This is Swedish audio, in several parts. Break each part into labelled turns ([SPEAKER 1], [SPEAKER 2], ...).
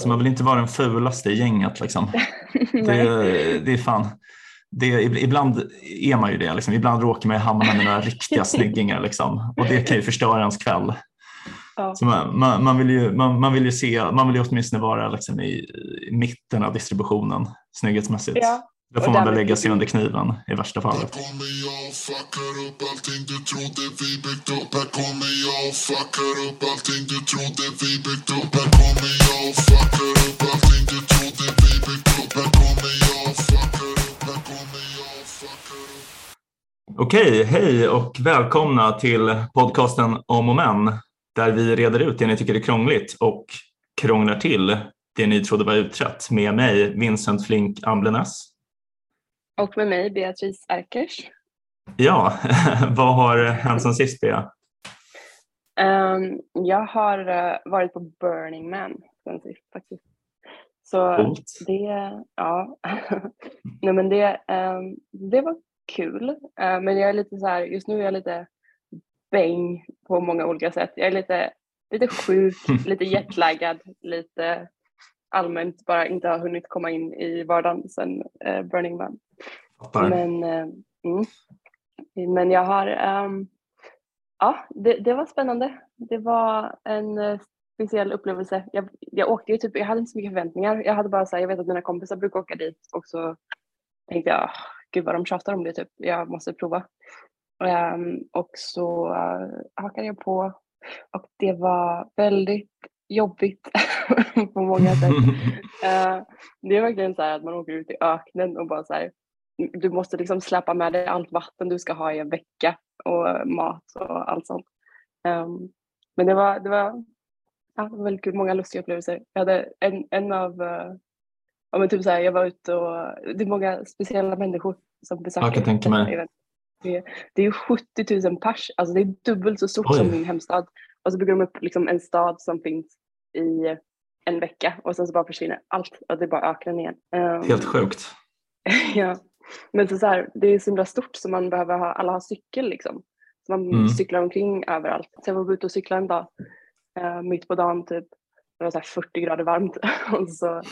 [SPEAKER 1] Alltså man vill inte vara den fulaste i gänget liksom. det, det är fan. Det, ibland är man ju det, liksom. ibland råkar man hamna med några riktiga snyggingar liksom. och det kan ju förstöra ens kväll. Ja. Så man, man, man, vill ju, man, man, vill ju se, man vill ju åtminstone vara liksom i, i mitten av distributionen snygghetsmässigt. Ja. Då får man väl lägga sig under kniven i värsta fall. Här kommer jag och fuckar upp allting du trodde vi byggt upp. Här kommer jag och fuckar upp allting du trodde vi byggt upp. Här kommer jag och fuckar upp allting du trodde vi byggt upp. Här kommer jag och fuckar upp. Här kommer jag och fuckar upp. Okej, hej och välkomna till podcasten Om och Men där vi reder ut det ni tycker är krångligt och krånglar till det ni trodde var utrett med mig, Vincent Flink Amblenäs.
[SPEAKER 2] Och med mig, Beatrice Erkers.
[SPEAKER 1] Ja, vad har hänt sen sist, Bea?
[SPEAKER 2] Um, jag har uh, varit på Burning Man sen sist faktiskt. Så
[SPEAKER 1] Coolt.
[SPEAKER 2] det, ja, Nej, men det, um, det var kul. Uh, men jag är lite så här, just nu är jag lite bäng på många olika sätt. Jag är lite, lite sjuk, lite jetlaggad, lite allmänt bara inte har hunnit komma in i vardagen sen uh, Burning Man. Men, uh, mm. men jag har, um, ja det, det, var spännande. Det var en uh, speciell upplevelse. Jag, jag åkte ju typ, jag hade inte så mycket förväntningar. Jag hade bara så här, jag vet att mina kompisar brukar åka dit och så tänkte jag, gud vad de tjatar om det typ. Jag måste prova. Um, och så uh, hakade jag på och det var väldigt jobbigt på många sätt. uh, det är verkligen så här att man åker ut i öknen och bara så här, du måste liksom släppa med dig allt vatten du ska ha i en vecka och mat och allt sånt. Um, men det var, det var, ja, väldigt kul, många lustiga upplevelser. Jag hade en, en av, uh, ja men typ så här, jag var ute och det är många speciella människor som besöker.
[SPEAKER 1] Jag kan tänka mig.
[SPEAKER 2] Det, det är 70 000 pers, alltså det är dubbelt så stort Oj. som min hemstad. Och så bygger de upp liksom en stad som finns i en vecka och sen så bara försvinner allt och det bara ökar igen.
[SPEAKER 1] Um, Helt sjukt.
[SPEAKER 2] ja, men så, så här, det är så himla stort så man behöver ha, alla ha cykel liksom. Så man mm. cyklar omkring överallt. Jag var ute och cyklade en dag, uh, mitt på dagen typ. Det var så 40 grader varmt och så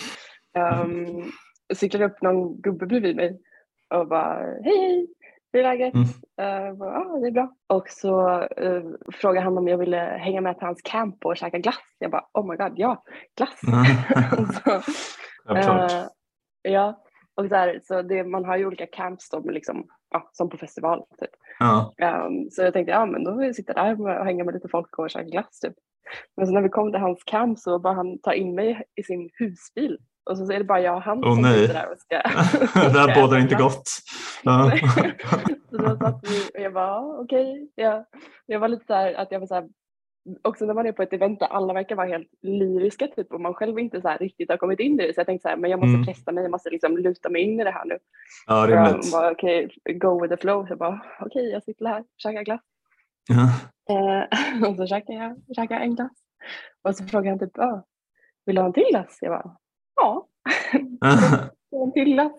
[SPEAKER 2] um, cyklade upp någon gubbe bredvid mig och bara hej hej hur är läget? Mm. Uh, bara, ah, det är bra. Och så uh, frågade han om jag ville hänga med till hans camp och käka glass. Jag bara, oh my god, ja, glass. Mm. så, uh, ja, och så, här, så det, man har ju olika camps då, liksom, ja, som på festival. Typ. Ja. Um, så jag tänkte, ja men då vill jag sitta där och hänga med lite folk och käka glass. Typ. Men så när vi kom till hans camp så bara han ta in mig i sin husbil och så är det bara jag och han
[SPEAKER 1] oh, som nej. sitter där och ska... det här bådar inte gott. Ja.
[SPEAKER 2] så då satt vi och jag bara okej. Okay. Jag, jag var lite så här att jag var så här, också när man är på ett event där alla verkar vara helt lyriska typ och man själv inte så riktigt har kommit in i det så jag tänkte så här, men jag måste mm. testa mig, jag måste liksom luta mig in i det här nu.
[SPEAKER 1] Ja, rimligt.
[SPEAKER 2] Okej, okay, go with the flow. Så jag bara okej, okay, jag sitter här, käkar glass.
[SPEAKER 1] Ja.
[SPEAKER 2] Eh, och så käkar jag käkar en glass. Och så frågade han typ, vill du ha en till glass? Jag bara, ja, en till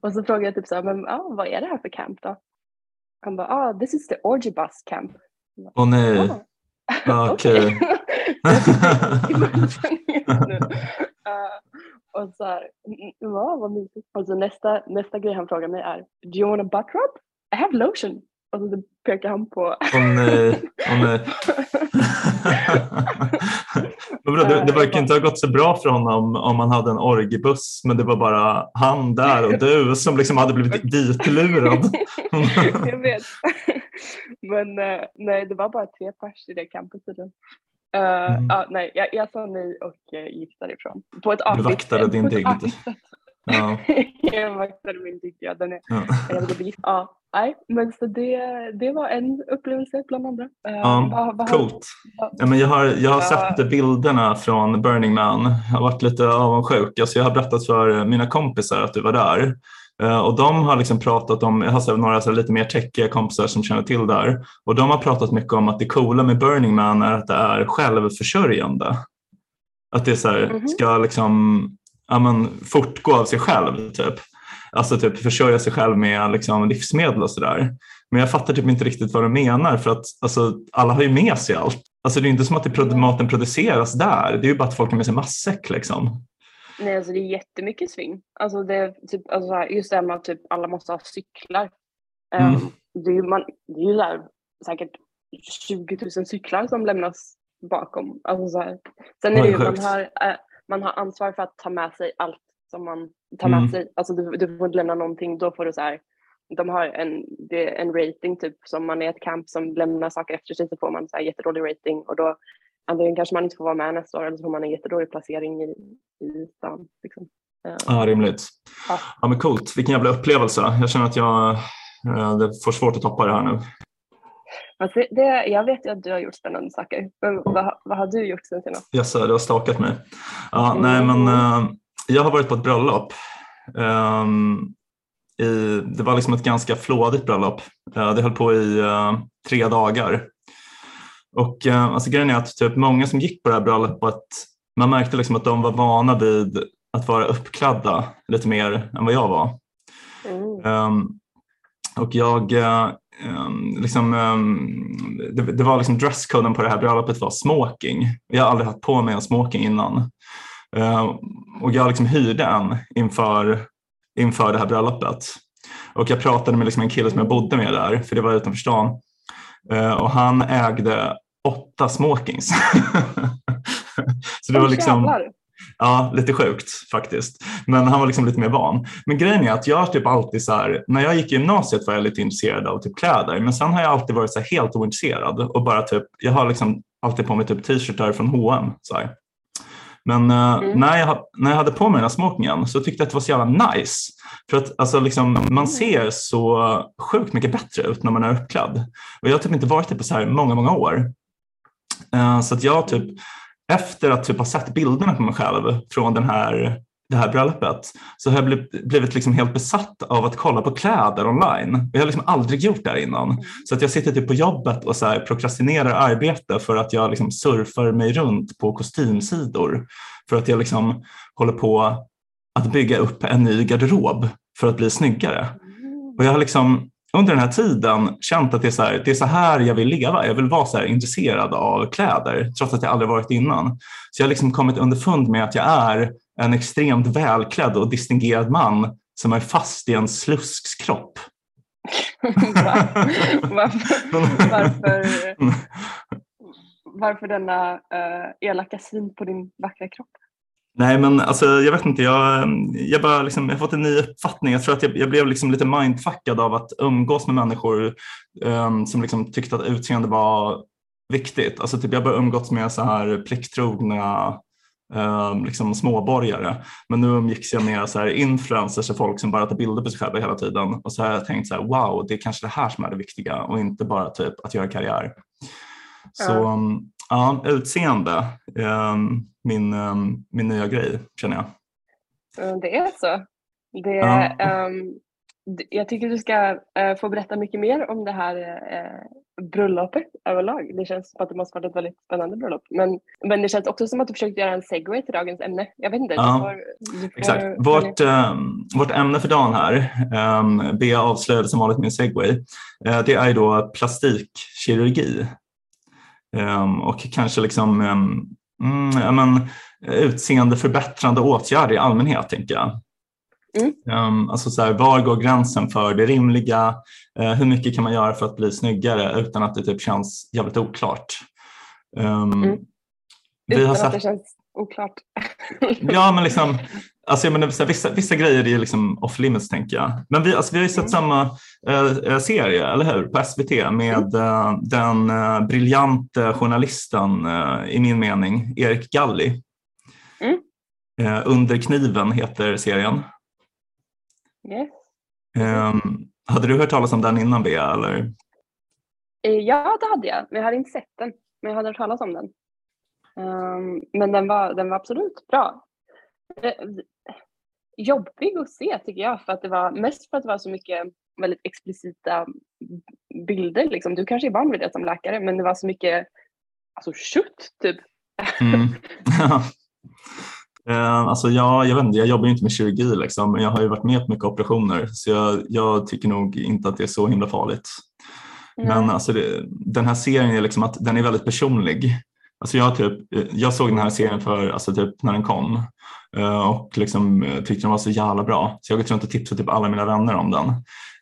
[SPEAKER 2] Och så frågade jag typ så här, men ja, vad är det här för camp då? Han bara, ah, this is the orgy bus camp.
[SPEAKER 1] Åh oh, nej. Ah, Okej. Okay.
[SPEAKER 2] uh, och så här, ja vad mysigt. Och så nästa, nästa grej han frågar mig är, do you want a butt rub? I have lotion. Och så pekar han på...
[SPEAKER 1] Åh oh, nej, oh, nej. Det, det verkar inte ha gått så bra för honom om man hade en orgbuss men det var bara han där och du som liksom hade blivit ditlurad.
[SPEAKER 2] jag vet. Men eh, nej, det var bara tre pers i det campet tydligen. Uh, mm. uh, nej, jag, jag sa nej och uh, gick därifrån. På ett
[SPEAKER 1] Du vaktade din dygd.
[SPEAKER 2] Ja. jag vaktade min dygd, ja. Den är, ja. Jag ja. Nej, men så det, det var en upplevelse bland andra.
[SPEAKER 1] Eh, ja, vad, vad coolt. Har, ja, men jag har, jag har ja. sett bilderna från Burning Man. Jag har varit lite avundsjuk. Alltså jag har berättat för mina kompisar att du var där. Uh, och de har liksom pratat om, jag har några så lite mer techiga kompisar som känner till där och de har pratat mycket om att det coola med Burning Man är att det är självförsörjande. Att det så här, mm -hmm. ska liksom, ja, men, fortgå av sig själv. Typ. Alltså typ försörja sig själv med liksom, livsmedel och sådär. Men jag fattar typ inte riktigt vad du menar för att alltså, alla har ju med sig allt. Alltså det är inte som att det, maten produceras där, det är ju bara att folk har med sig matsäck liksom.
[SPEAKER 2] Nej, alltså det är jättemycket sving. Alltså det, typ, alltså just det här med att typ alla måste ha cyklar. Mm. Um, det är ju, man, det är ju där, säkert 20 000 cyklar som lämnas bakom. Alltså så här. Sen är det ju, man har, äh, man har ansvar för att ta med sig allt som man tar med mm. sig. Alltså du, du får inte lämna någonting, då får du så här, de har en, det en rating typ som man är ett camp som lämnar saker efter sig så får man så här jättedålig rating och då antingen kanske man inte får vara med nästa år eller så får man en jättedålig placering i, i stan. Liksom.
[SPEAKER 1] Ja, rimligt. Ja. ja, men coolt. Vilken jävla upplevelse. Jag känner att jag eh, det får svårt att toppa det här nu.
[SPEAKER 2] Alltså det, jag vet ju att du har gjort spännande saker. Men vad, vad har du gjort sen senast?
[SPEAKER 1] Yes, du har stakat mig. Ja, mm. nej, men, uh, jag har varit på ett bröllop. Um, i, det var liksom ett ganska flådigt bröllop. Uh, det höll på i uh, tre dagar. Och uh, alltså, grejen är att typ, många som gick på det här bröllopet, man märkte liksom att de var vana vid att vara uppklädda lite mer än vad jag var. Mm. Um, och jag, um, liksom, um, det, det, var liksom dresscoden på det här bröllopet var smoking. Jag har aldrig haft på mig en smoking innan. Uh, och jag liksom hyrde en inför, inför det här bröllopet. Och jag pratade med liksom en kille som jag bodde med där, för det var utanför stan. Uh, och han ägde åtta smokings. så det var liksom, Ja, lite sjukt faktiskt. Men han var liksom lite mer van. Men grejen är att jag typ alltid så här, när jag gick i gymnasiet var jag lite intresserad av typ kläder, men sen har jag alltid varit så helt ointresserad och bara typ, jag har liksom alltid på mig typ t-shirtar från H&M så här. Men uh, mm. när, jag, när jag hade på mig den här smokingen så tyckte jag att det var så jävla nice. För att alltså, liksom, man mm. ser så sjukt mycket bättre ut när man är uppklädd. Och jag har typ inte varit det på så här många, många år. Uh, så att jag typ efter att typ ha sett bilderna på mig själv från den här, det här bröllopet så har jag blivit liksom helt besatt av att kolla på kläder online. Jag har liksom aldrig gjort det här innan. Så att jag sitter typ på jobbet och så prokrastinerar arbete för att jag liksom surfar mig runt på kostymsidor. För att jag liksom håller på att bygga upp en ny garderob för att bli snyggare. Och jag har liksom under den här tiden känt att det är, så här, det är så här jag vill leva. Jag vill vara så här intresserad av kläder trots att jag aldrig varit innan. Så jag har liksom kommit underfund med att jag är en extremt välklädd och distingerad man som är fast i en sluskskropp.
[SPEAKER 2] varför, varför, varför denna uh, elaka syn på din vackra kropp?
[SPEAKER 1] Nej men alltså jag vet inte, jag, jag, bara liksom, jag har fått en ny uppfattning. Jag tror att jag, jag blev liksom lite mindfuckad av att umgås med människor um, som liksom tyckte att utseende var viktigt. Alltså typ jag började umgås med så här plikttrogna um, liksom småborgare. Men nu umgicks jag med så här influencers och folk som bara tar bilder på sig själva hela tiden. Och så har jag tänkt så här, wow, det är kanske det här som är det viktiga och inte bara typ att göra karriär. Så mm. ja, utseende. Um, min, ehm, min nya grej känner jag.
[SPEAKER 2] Det är så. Det, ja. um, jag tycker du ska uh, få berätta mycket mer om det här uh, bröllopet överlag. Det känns som att det måste varit ett väldigt spännande bröllop. Men, men det känns också som att du försökte göra en segway till dagens ämne. Jag vet inte. Ja, får,
[SPEAKER 1] får, exakt. Vårt, um, vårt ämne för dagen här, um, Bea avslöjade som vanligt min segway, uh, det är då plastikkirurgi. Um, och kanske liksom um, mm, ja, men, utseendeförbättrande åtgärder i allmänhet, tänker jag. Mm. Um, alltså så här, var går gränsen för det rimliga? Uh, hur mycket kan man göra för att bli snyggare utan att det typ känns jävligt oklart? Um,
[SPEAKER 2] mm. Utan att sett... det känns oklart?
[SPEAKER 1] ja, men liksom, alltså, jag menar, vissa, vissa grejer är liksom off limits tänker jag. Men vi, alltså, vi har ju sett mm. samma äh, serie, eller hur, på SVT med äh, den äh, briljante journalisten, i min mening, Erik Galli. Mm. Under kniven heter serien.
[SPEAKER 2] Yes.
[SPEAKER 1] Um, hade du hört talas om den innan Bea? Eller?
[SPEAKER 2] Ja, det hade jag, men jag hade inte sett den. Men jag hade hört talas om den. Um, men den var, den var absolut bra. Eh, jobbig att se tycker jag, för att det var mest för att det var så mycket väldigt explicita bilder. Liksom. Du kanske är van vid det som läkare, men det var så mycket alltså, kött typ. Mm.
[SPEAKER 1] uh, alltså jag, jag, vet inte, jag jobbar ju inte med kirurgi liksom, men jag har ju varit med på mycket operationer så jag, jag tycker nog inte att det är så himla farligt. Men alltså det, den här serien är liksom att den är väldigt personlig. Alltså jag, typ, jag såg den här serien för, alltså typ när den kom eh, och liksom tyckte den var så jävla bra. Så jag har gått runt och tipsat typ alla mina vänner om den.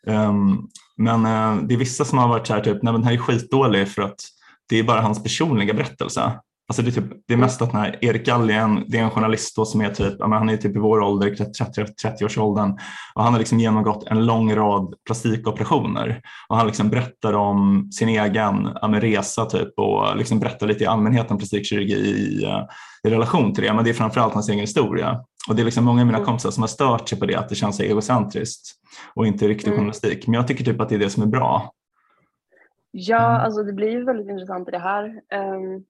[SPEAKER 1] Um, men det är vissa som har varit så här, typ, nej men den här är skitdålig för att det är bara hans personliga berättelse. Alltså det, är typ, det är mest att när Erik Gallien, det är en journalist som är typ, han är typ i vår ålder, 30-årsåldern och han har liksom genomgått en lång rad plastikoperationer och han liksom berättar om sin egen resa typ och liksom berättar lite i allmänhet om plastikkirurgi i, eh, i relation till det. Men det är framförallt hans egen historia. Och det är liksom många av mina mm. kompisar som har stört sig på det, att det känns så egocentriskt och inte riktig mm. journalistik. Men jag tycker typ att det är det som är bra.
[SPEAKER 2] Ja, mm. alltså det blir ju väldigt intressant i det här. Um,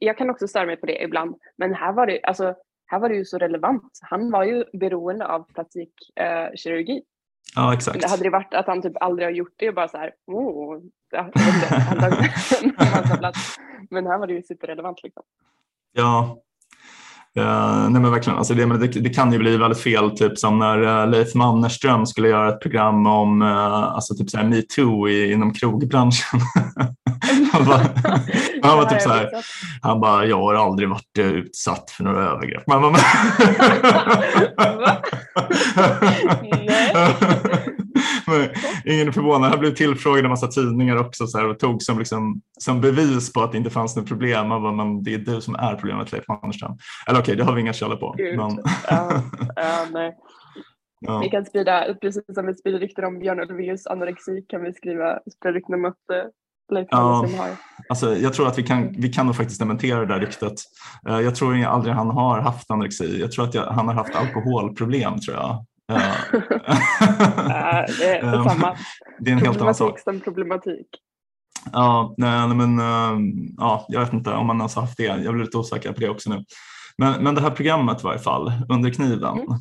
[SPEAKER 2] jag kan också störa mig på det ibland, men här var det, alltså, här var det ju så relevant. Han var ju beroende av plastikkirurgi. Uh,
[SPEAKER 1] ja, exakt.
[SPEAKER 2] Hade det varit att han typ aldrig har gjort det och bara så här, oh, men här var det ju superrelevant. Liksom.
[SPEAKER 1] Ja, Uh, nej men verkligen, alltså det, det, det, kan ju bli väldigt fel, typ som när uh, Leif Mannerström skulle göra ett program om uh, alltså typ såhär metoo inom krogbranschen. han, bara, han var typ så här, han bara, jag har aldrig varit utsatt för några övergrepp. Man, man, ingen är förvånad. Han blev tillfrågad i en massa tidningar också så här, och tog som, liksom, som bevis på att det inte fanns något problem. Man bara, men det är du som är problemet Leif Mannerström. Eller okay, det har vi inga källor på. Men...
[SPEAKER 2] ja, ja, nej. Ja. Vi kan sprida, precis som vi sprider rykten om Björn Ulvaeus anorexi kan vi skriva, sprida rykten om att eh, Leif ja, har.
[SPEAKER 1] Alltså, jag tror att vi kan, vi kan nog faktiskt dementera det där ryktet. Uh, jag tror aldrig han har haft anorexi. Jag tror att jag, han har haft alkoholproblem tror jag
[SPEAKER 2] det är samma.
[SPEAKER 1] Det är en helt annan sak.
[SPEAKER 2] problematik.
[SPEAKER 1] Ja, nej, men ja, jag vet inte om man ens har haft det. Jag blir lite osäker på det också nu. Men, men det här programmet i varje fall, Under kniven. Mm.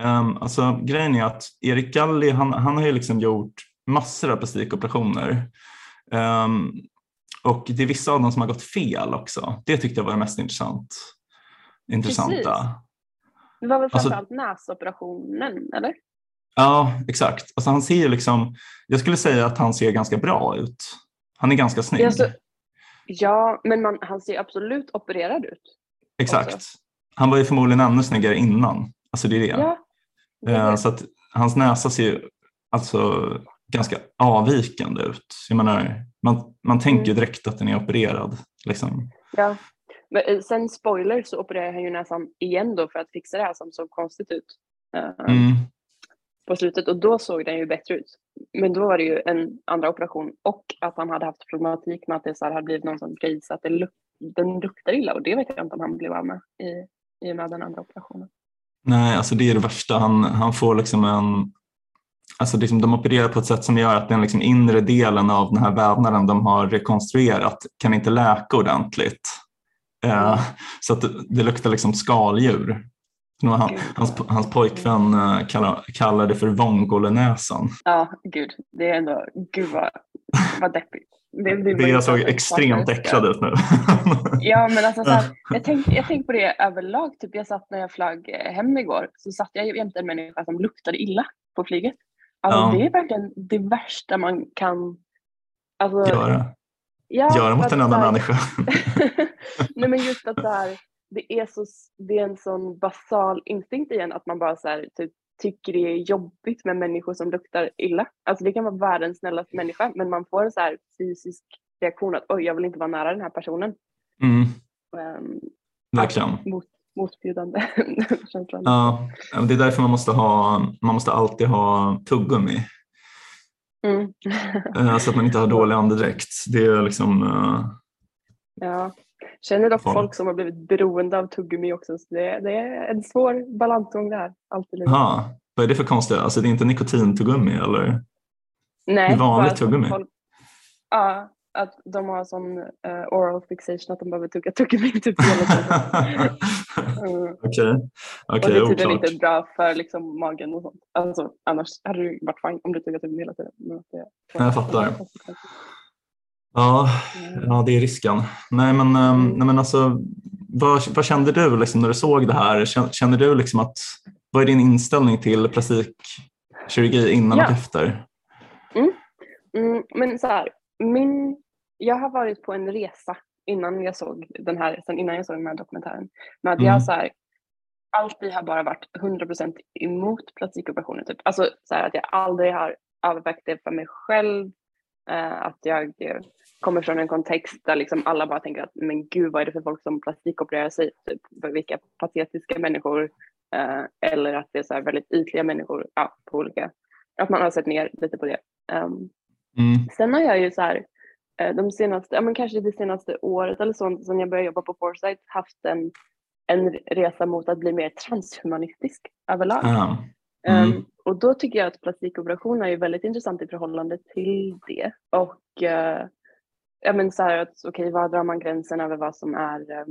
[SPEAKER 1] Um, alltså, grejen är att Erik Galli han, han har ju liksom gjort massor av plastikoperationer. Um, och det är vissa av dem som har gått fel också. Det tyckte jag var det mest intressant, intressanta. Precis.
[SPEAKER 2] Det var väl alltså- framförallt alltså, näsoperationen, eller?
[SPEAKER 1] Ja, exakt. Alltså han ser liksom, jag skulle säga att han ser ganska bra ut. Han är ganska snygg.
[SPEAKER 2] Alltså, ja, men man, han ser absolut opererad ut.
[SPEAKER 1] Exakt. Också. Han var ju förmodligen ännu snyggare innan. Alltså det är det. Ja, det. Så att hans näsa ser alltså ganska avvikande ut. Jag menar, man, man tänker mm. direkt att den är opererad. Liksom.
[SPEAKER 2] Ja, men eh, sen spoiler så opererade han ju näsan igen då för att fixa det här som såg konstigt ut. Uh, mm. På slutet och då såg den ju bättre ut. Men då var det ju en andra operation och att han hade haft problematik med att det så hade blivit någon att det luk den luktar illa och det vet jag inte om han blev av med i, i och med den andra operationen.
[SPEAKER 1] Nej, alltså det är det värsta. Han, han får liksom en Alltså liksom de opererar på ett sätt som gör att den liksom inre delen av den här vävnaden de har rekonstruerat kan inte läka ordentligt. Eh, så att det, luktar liksom skaldjur. Han, hans, hans pojkvän eh, kallar, kallar det för vongolenäsan.
[SPEAKER 2] Ja, gud. Det är ändå, gud vad, vad deppigt.
[SPEAKER 1] Det, det, jag såg extremt äcklad ut nu.
[SPEAKER 2] ja, men alltså så här, jag tänkte jag tänk på det överlag. Typ jag satt när jag flög eh, hem igår så satt jag jämte en människa som luktade illa på flyget. Alltså, ja. Det är verkligen det värsta man kan
[SPEAKER 1] alltså, göra. Ja, göra mot en annan människa.
[SPEAKER 2] Nej men just att så här, det, är så, det är en sån basal instinkt igen att man bara så här, typ, tycker det är jobbigt med människor som luktar illa. Alltså det kan vara världens snällaste människa men man får en så här fysisk reaktion att oj jag vill inte vara nära den här personen.
[SPEAKER 1] Mm. Um, Verkligen.
[SPEAKER 2] Mot, motbjudande.
[SPEAKER 1] Ja, det är därför man måste, ha, man måste alltid ha tuggummi. Mm. Eh, så att man inte har dålig andedräkt. Det är liksom uh,
[SPEAKER 2] Ja, känner dock ja. folk som har blivit beroende av tuggummi också. Så det, det är en svår balansgång där. Alltid
[SPEAKER 1] Aha. Vad är det för konstigt? Alltså det är inte nikotintuggummi eller?
[SPEAKER 2] Nej.
[SPEAKER 1] Det vanligt tuggummi?
[SPEAKER 2] Folk, ja, att de har sån uh, oral fixation att de behöver tugga tuggummi typ hela tiden.
[SPEAKER 1] mm. Okej,
[SPEAKER 2] okay. Och det är tydligen inte bra för liksom, magen och sånt. Alltså, annars hade det varit fint om du tuggar tuggummi hela tiden. Men det,
[SPEAKER 1] jag fattar. Ja, mm. ja, det är risken. Nej, men, um, nej, men alltså, vad, vad kände du liksom när du såg det här? Kände du liksom att, vad är din inställning till plastikkirurgi innan ja. och efter?
[SPEAKER 2] Mm. Mm, men så här, min, jag har varit på en resa innan jag såg den här, sen innan jag såg den här dokumentären. Men att
[SPEAKER 1] Mm.
[SPEAKER 2] jag så här, alltid har bara varit 100% emot plastikoperationer. Typ. Alltså så här, att jag aldrig har övervägt det för mig själv. Eh, att jag eh, kommer från en kontext där liksom alla bara tänker att men gud vad är det för folk som plastikopererar sig? Typ, vilka patetiska människor. Eh, eller att det är så väldigt ytliga människor. Ja, på olika. Att man har sett ner lite på det. Um,
[SPEAKER 1] Mm.
[SPEAKER 2] Sen har jag ju så här, eh, de senaste, ja men kanske det senaste året eller så, sen jag började jobba på Foresight, haft en, en resa mot att bli mer transhumanistisk överlag.
[SPEAKER 1] Ja. Mm.
[SPEAKER 2] Um, och då tycker jag att plastikoperationer är väldigt intressant i förhållande till det. Och uh, ja men så här att okej, okay, var drar man gränsen över vad som är eh,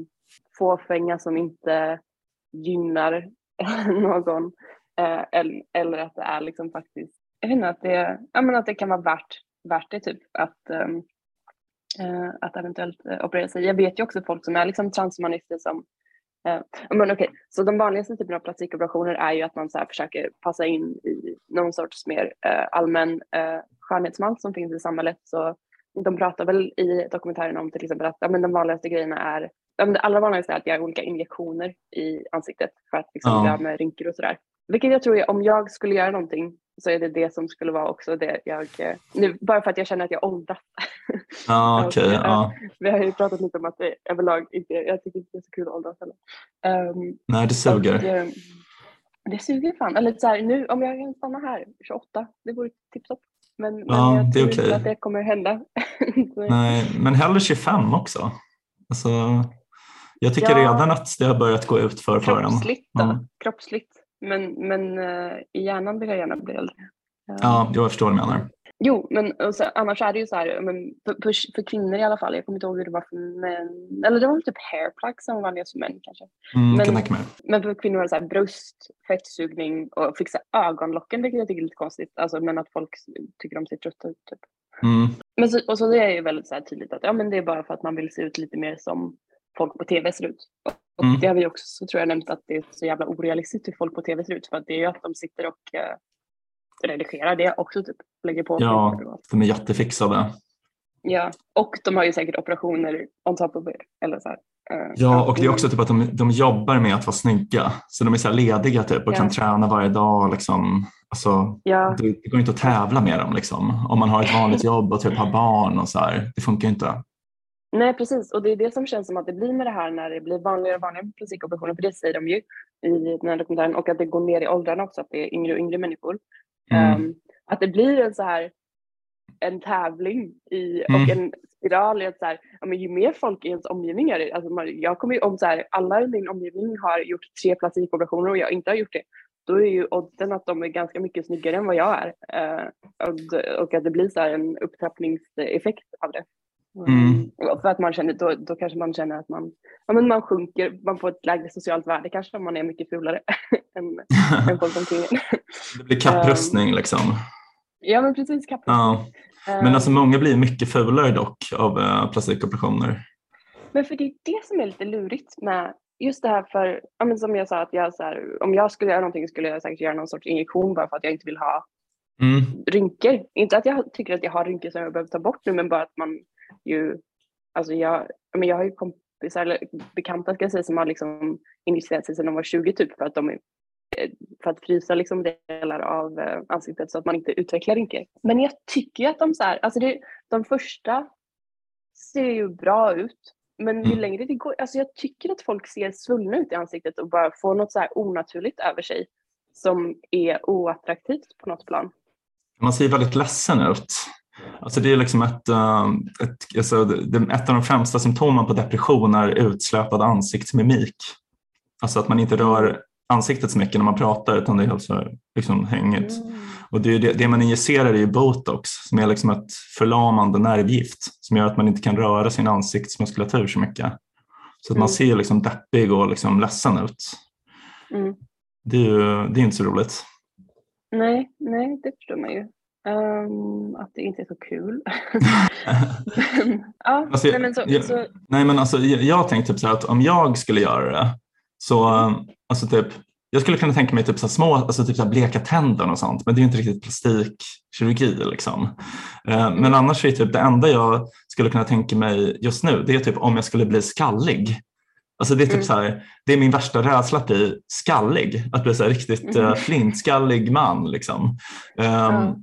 [SPEAKER 2] fåfänga som inte gynnar någon eh, eller, eller att det är liksom faktiskt, jag vet inte, att det, ja, men att det kan vara värt värt det typ att, um, att eventuellt operera sig. Jag vet ju också folk som är liksom transhumanister som uh, men okej, okay. så de vanligaste typerna av plastikoperationer är ju att man så här försöker passa in i någon sorts mer allmän skönhetsmall som finns i samhället. Så de pratar väl i dokumentären om till exempel att ja, men de vanligaste grejerna är ja, det allra vanligaste är att göra olika injektioner i ansiktet för att liksom
[SPEAKER 1] Ja.
[SPEAKER 2] med rynkor och sådär. Vilket jag tror, är, om jag skulle göra någonting så är det det som skulle vara också det jag, eh, nu, bara för att jag känner att jag åldras.
[SPEAKER 1] Ja, okej.
[SPEAKER 2] Och,
[SPEAKER 1] ja.
[SPEAKER 2] Vi har ju pratat lite om att det överlag inte, jag tycker inte det är så kul att åldras heller. Ehm,
[SPEAKER 1] Nej, det
[SPEAKER 2] och,
[SPEAKER 1] suger.
[SPEAKER 2] eh, det suger fan. Eller så här, nu om jag kan stanna här 28, det vore tipptopp. Men, men
[SPEAKER 1] Ja,
[SPEAKER 2] jag tror
[SPEAKER 1] okej.
[SPEAKER 2] inte att det kommer hända.
[SPEAKER 1] Nej, men hellre 25 också. Alltså, jag tycker
[SPEAKER 2] Ja.
[SPEAKER 1] redan att det har börjat gå ut för för en.
[SPEAKER 2] Kroppsligt.
[SPEAKER 1] Ja.
[SPEAKER 2] Kroppsligt. Men, men eh, i hjärnan vill jag gärna bli äldre. Ehm,
[SPEAKER 1] Ja, jag förstår vad du menar.
[SPEAKER 2] Jo, men så, annars är det ju så här, men för, för, kvinnor i alla fall, jag kommer inte ihåg hur det var för män, eller det var typ hairplug som var vanligast för män kanske.
[SPEAKER 1] Mm,
[SPEAKER 2] Men-
[SPEAKER 1] kan.
[SPEAKER 2] Men för kvinnor var det så här bröst, fettsugning och fixa ögonlocken, vilket jag tycker är lite konstigt. Alltså, men att folk tycker de ser trötta ut. Typ.
[SPEAKER 1] Mm.
[SPEAKER 2] Men så, och så det är ju väldigt så här tydligt att ja, men det är bara för att man vill se ut lite mer som folk på tv ser ut. Och
[SPEAKER 1] Mm.
[SPEAKER 2] det har vi också, så tror jag nämnt att det är så jävla orealistiskt hur folk på tv ser ut. För att det är ju att de sitter och redigerar det också, typ lägger på.
[SPEAKER 1] Ja. De är jättefixade.
[SPEAKER 2] Ja, och de har ju säkert operationer on top of it. Eller så här. eh,
[SPEAKER 1] Ja, och det är också typ att de, de jobbar med att vara snygga. Så de är så här lediga typ och
[SPEAKER 2] Ja.
[SPEAKER 1] kan träna varje dag. Liksom. Alltså,
[SPEAKER 2] Ja,
[SPEAKER 1] det, det går inte att tävla med dem. Liksom. Om man har ett vanligt jobb och typ har barn och så här. Det funkar ju inte.
[SPEAKER 2] nej precis. Och det är det som känns som att det blir med det här när det blir vanligare och vanligare plastikoperationer. För det säger de ju i den här dokumentären. Och att det går ner i åldrarna också, att det är yngre och yngre människor.
[SPEAKER 1] Mm.
[SPEAKER 2] Ehm, att det blir en så här en tävling i,
[SPEAKER 1] Mm.
[SPEAKER 2] och en spiral i att så här, ja, men ju mer folk i ens omgivning gör det, alltså man, jag kommer ju om så här, alla i min omgivning har gjort tre plastikoperationer och jag inte har gjort det, då är ju oddsen att de är ganska mycket snyggare än vad jag är. Eh, och, och att det blir så en upptrappningseffekt av det.
[SPEAKER 1] Mm.
[SPEAKER 2] Och För att man känner, då, då kanske man känner att man, ja, men man sjunker, man får ett lägre socialt värde kanske om man är mycket fulare än, än folk omkring
[SPEAKER 1] det blir kapprustning liksom.
[SPEAKER 2] Ja men precis, kapprustning.
[SPEAKER 1] Ja. Men alltså många blir mycket fulare dock av eh, plastikoperationer.
[SPEAKER 2] Men för det är det som är lite lurigt med just det här för, ja, men som jag sa, att jag så här, om jag skulle göra någonting skulle jag säkert göra någon sorts injektion bara för att jag inte vill ha
[SPEAKER 1] Mm.
[SPEAKER 2] rynkor. Inte att jag tycker att jag har rynkor som jag behöver ta bort nu, men bara att man ju, alltså jag, ja, men jag har ju kompisar, eller bekanta ska jag säga, som har liksom injicerat sig sedan de var 20 typ för att de eh, för att frysa liksom delar av eh, ansiktet så att man inte utvecklar rynkor. Men jag tycker att de så här, alltså det, de första ser ju bra ut. Men ju
[SPEAKER 1] Mm.
[SPEAKER 2] längre det går, alltså jag tycker att folk ser svullna ut i ansiktet och bara får något så här onaturligt över sig som är oattraktivt på något plan.
[SPEAKER 1] Man ser väldigt ledsen ut. Alltså det är liksom ett, eh, ett, alltså ett av de främsta symptomen på depression är utsläpad ansiktsmimik. Alltså att man inte rör ansiktet så mycket när man pratar utan det är helt så liksom hängigt. Och det, det, det man injicerar är ju botox som är liksom ett förlamande nervgift som gör att man inte kan röra sin ansiktsmuskulatur så mycket. Så att man
[SPEAKER 2] Mm.
[SPEAKER 1] ser liksom deppig och liksom ledsen ut.
[SPEAKER 2] Mm.
[SPEAKER 1] Det är ju det är inte så roligt.
[SPEAKER 2] Nej, nej, det förstår man ju. Ehm, att det inte är så kul. ja,
[SPEAKER 1] Alltså,
[SPEAKER 2] nej, men så,
[SPEAKER 1] jag-
[SPEAKER 2] så,
[SPEAKER 1] Nej men alltså jag, jag tänkte typ så att om jag skulle göra det så
[SPEAKER 2] Mm.
[SPEAKER 1] eh, alltså typ jag skulle kunna tänka mig typ så små, alltså typ så bleka tänder och sånt, men det är inte riktigt plastikkirurgi. Liksom. Eh, men
[SPEAKER 2] Mm.
[SPEAKER 1] annars är typ det enda jag skulle kunna tänka mig just nu, det är typ om jag skulle bli skallig. Alltså det är typ
[SPEAKER 2] Mm.
[SPEAKER 1] så här, det är min värsta rädsla att bli skallig, att bli så riktigt
[SPEAKER 2] Mm.
[SPEAKER 1] uh, flintskallig man. Liksom. Ehm, eh,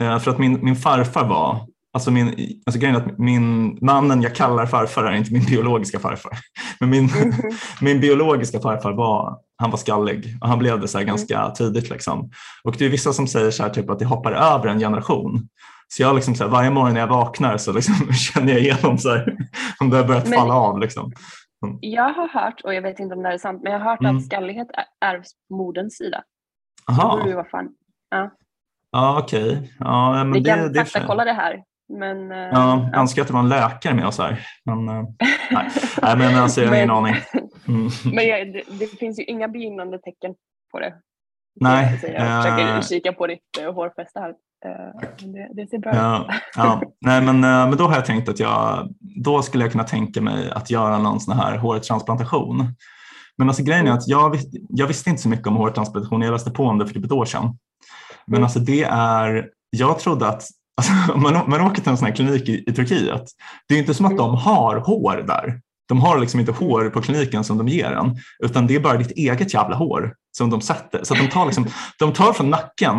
[SPEAKER 1] för att min, min farfar var, alltså, min, alltså grejen är att min, mannen jag kallar farfar är inte min biologiska farfar. Men min,
[SPEAKER 2] Mhm.
[SPEAKER 1] min biologiska farfar var, han var skallig och han blev det så här
[SPEAKER 2] Mm.
[SPEAKER 1] ganska tidigt. Liksom. Och det är vissa som säger så här, typ, att det hoppar över en generation. Så jag liksom så här, varje morgon när jag vaknar så liksom känner jag igenom så här, om det har börjat
[SPEAKER 2] Men-
[SPEAKER 1] falla av. Liksom.
[SPEAKER 2] Jag har hört, och jag vet inte om det här är sant, men jag har hört
[SPEAKER 1] Mm.
[SPEAKER 2] att skallighet ärvs på moderns sida. Det
[SPEAKER 1] Aha,
[SPEAKER 2] borde ju vara fan.
[SPEAKER 1] ja okej. Ja, men
[SPEAKER 2] Vi
[SPEAKER 1] det,
[SPEAKER 2] kan
[SPEAKER 1] det
[SPEAKER 2] faktakolla det här. Men, eh,
[SPEAKER 1] Ja, jag önskar att det var en läkare med oss här. Men, eh, nej. nej, men alltså, jag har ingen aning. Mm.
[SPEAKER 2] Men jag, det, det finns ju inga begynnande tecken på det.
[SPEAKER 1] Nej,
[SPEAKER 2] Så jag försöker
[SPEAKER 1] eh,
[SPEAKER 2] kika på ditt uh, hårfäste här. Men det, det ser bra ut.
[SPEAKER 1] Ja, ja. Nej, men, men då har jag tänkt att jag, då skulle jag kunna tänka mig att göra någon sån här hårtransplantation. Men alltså grejen är att jag, jag visste inte så mycket om hårtransplantation. Jag läste på om det för typ ett år sedan. Men
[SPEAKER 2] Mm.
[SPEAKER 1] alltså det är, jag trodde att alltså, man, man åker till en sån här klinik i, i Turkiet. Det är inte som att
[SPEAKER 2] Mm.
[SPEAKER 1] de har hår där. De har liksom inte hår på kliniken som de ger en, utan det är bara ditt eget jävla hår som de sätter. Så de, tar liksom, de tar från nacken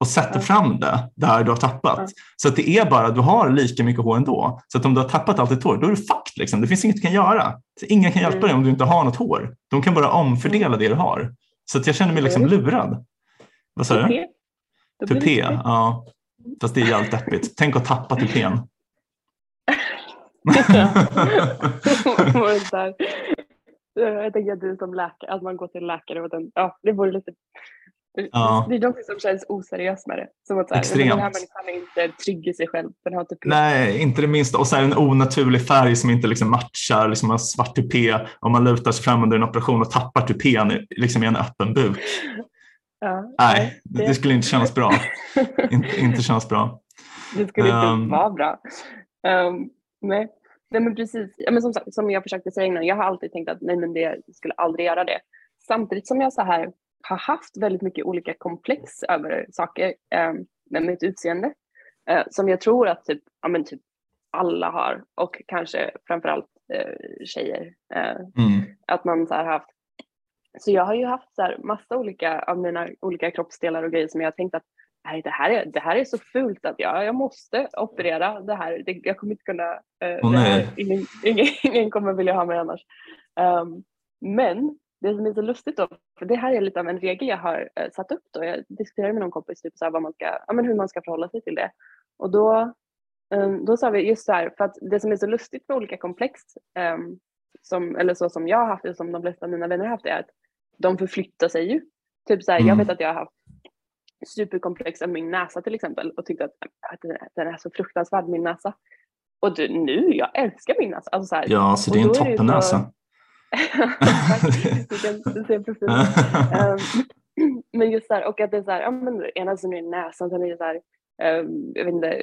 [SPEAKER 1] och sätter fram det där du har tappat. Så att det är bara, du har lika mycket hår ändå. Så att om du har tappat allt ditt hår, då är du fucked. Liksom. Det finns inget du kan göra. Så ingen kan hjälpa
[SPEAKER 2] Mm.
[SPEAKER 1] dig om du inte har något hår. De kan bara omfördela det du har. Så att jag känner mig liksom
[SPEAKER 2] Mm.
[SPEAKER 1] lurad. Vad sa du?
[SPEAKER 2] Tupé.
[SPEAKER 1] Ja. Fast det är jävligt deppigt. Tänk att tappa tupén.
[SPEAKER 2] Jag tänker att du som läkare, att man går till läkare och den, ja det vore lite
[SPEAKER 1] Ja.
[SPEAKER 2] Det är något som känns oseriöst med det. Som att så här,
[SPEAKER 1] Extremt.
[SPEAKER 2] den här människan är inte trygg i sig själv. Den har typ
[SPEAKER 1] Nej, inte det minsta. Och så en onaturlig färg som inte liksom matchar. Liksom en svart tupé. Om man lutar sig fram under en operation och tappar tupén liksom i en öppen buk.
[SPEAKER 2] Ja,
[SPEAKER 1] Nej, det, det skulle inte kännas bra. inte, inte kännas bra.
[SPEAKER 2] Det skulle inte
[SPEAKER 1] Ehm.
[SPEAKER 2] vara bra. Um, nej. nej, men precis. Ja, men som, som jag försökte säga innan, jag har alltid tänkt att nej, men det skulle aldrig göra det. Samtidigt som jag så här har haft väldigt mycket olika komplex över saker um, med mitt utseende. eh, som jag tror att typ, ja, men typ alla har och kanske framförallt uh, tjejer. eh,
[SPEAKER 1] Mm.
[SPEAKER 2] att man så här haft. Så jag har ju haft så här massa olika av mina olika kroppsdelar och grejer som jag har tänkt att nej, det här är, det här är så fult att jag, jag måste operera det här. Det, jag kommer inte kunna, eh, det här, ingen, ingen, ingen kommer vilja ha mig annars. Um, men det som är så lustigt då, för det här är lite av en regel jag har eh, satt upp då. Jag diskuterade med någon kompis typ så här, vad man ska, ja, men hur man ska förhålla sig till det. Och då, um, då sa vi just så här, för att det som är så lustigt med olika komplex, um, som, eller så som jag har haft det, som de flesta av mina vänner har haft det, är att de förflyttar sig ju. Typ så här, jag
[SPEAKER 1] Mm.
[SPEAKER 2] vet att jag har haft superkomplex av min näsa till exempel och tyckte att, att den, är så fruktansvärd min näsa. Och du, nu, jag älskar min näsa. Alltså så här,
[SPEAKER 1] Ja, så det är en toppennäsa.
[SPEAKER 2] Tack. Du kan du ser profil. Ehm, men just där, och att det är så här, ja men ena som är näsan, sen är det så här, ehm, jag vet inte,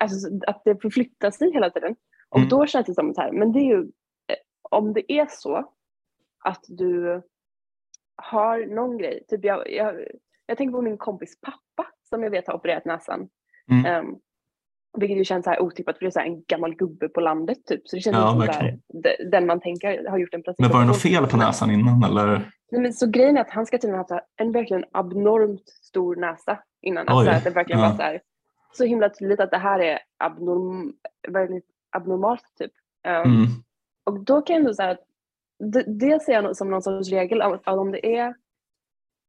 [SPEAKER 2] alltså att det förflyttar sig hela tiden. Och
[SPEAKER 1] Mm.
[SPEAKER 2] då känns det som så här, men det är ju, om det är så att du har någon grej, typ jag, jag, jag tänker på min kompis pappa som jag vet har opererat näsan.
[SPEAKER 1] Mm.
[SPEAKER 2] Um, vilket ju känns så här otippat för det är så en gammal gubbe på landet typ. Så det känns
[SPEAKER 1] Ja,
[SPEAKER 2] som de- den man tänker har gjort en
[SPEAKER 1] Men var det något fel på näsan innan eller?
[SPEAKER 2] Nej, men så grejen är att han ska tydligen ha haft en verkligen abnormt stor näsa innan. Alltså
[SPEAKER 1] Oj,
[SPEAKER 2] att det verkligen
[SPEAKER 1] ja.
[SPEAKER 2] var så, här, så himla tydligt att det här är abnorm, väldigt abnormalt typ. Um,
[SPEAKER 1] Mm.
[SPEAKER 2] Och då kan jag ändå säga att det, det ser jag som någon sorts regel av om det är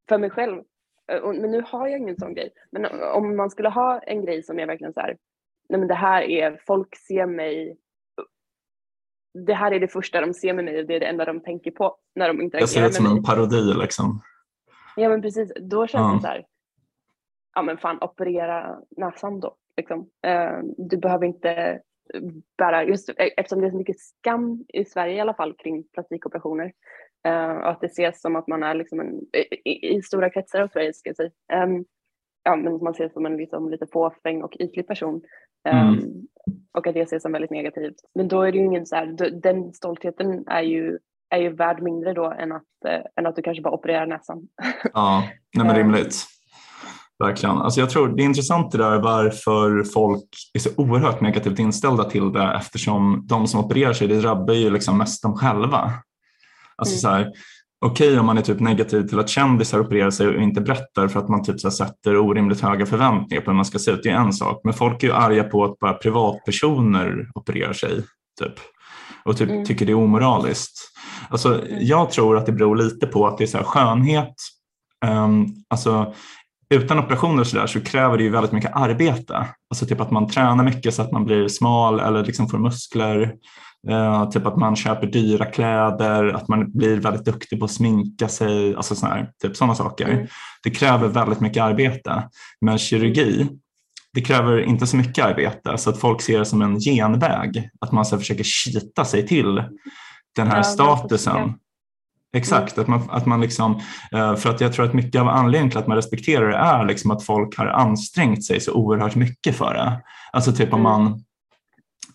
[SPEAKER 2] för mig själv. eh, Men nu har jag ingen sån grej. Men om man skulle ha en grej som är verkligen så här, nej men det här är, folk ser mig, det här är det första de ser med mig och det är det enda de tänker på när de
[SPEAKER 1] Jag ser
[SPEAKER 2] interagerar
[SPEAKER 1] ut
[SPEAKER 2] med
[SPEAKER 1] som
[SPEAKER 2] mig.
[SPEAKER 1] en parodi liksom.
[SPEAKER 2] Ja men precis, då känns
[SPEAKER 1] Ja.
[SPEAKER 2] det så här, ja men fan operera näsan då. Liksom. Eh, du behöver inte bära, just e- eftersom det är så mycket skam i Sverige i alla fall kring plastikoperationer. eh, och att det ses som att man är liksom en, i, i- stora kretsar av Sverige ska jag säga. Ehm, ja, men man ses som en liksom lite fåfäng och ytlig person. Ehm,
[SPEAKER 1] Mm.
[SPEAKER 2] Och att det ses som väldigt negativt. Men då är det ju ingen så här, då- den stoltheten är ju är ju värd mindre då än att, eh, än att du kanske bara opererar näsan.
[SPEAKER 1] Ja, nej men rimligt. Verkligen. Alltså jag tror det är intressant det där varför folk är så oerhört negativt inställda till det eftersom de som opererar sig det drabbar ju liksom mest dem själva. Alltså mm. så här, okej okay, om man är typ negativ till att kändisar opererar sig och inte berättar för att man typ så sätter orimligt höga förväntningar på hur man ska se ut, det är en sak. Men folk är ju arga på att bara privatpersoner opererar sig typ, och typ mm. tycker det är omoraliskt. Alltså, mm. Jag tror att det beror lite på att det är så här skönhet, um, alltså utan operationer så, där, så kräver det ju väldigt mycket arbete. Alltså typ att man tränar mycket så att man blir smal eller liksom får muskler. Uh, typ att man köper dyra kläder, att man blir väldigt duktig på att sminka sig, alltså såna här, typ sådana saker. Mm. Det kräver väldigt mycket arbete. Men kirurgi, det kräver inte så mycket arbete så att folk ser det som en genväg, att man så försöker kita sig till den här ja, statusen. Exakt, att man, att man liksom, eh, för att jag tror att mycket av anledningen till att man respekterar det är liksom att folk har ansträngt sig så oerhört mycket för det. Alltså typ om mm. man,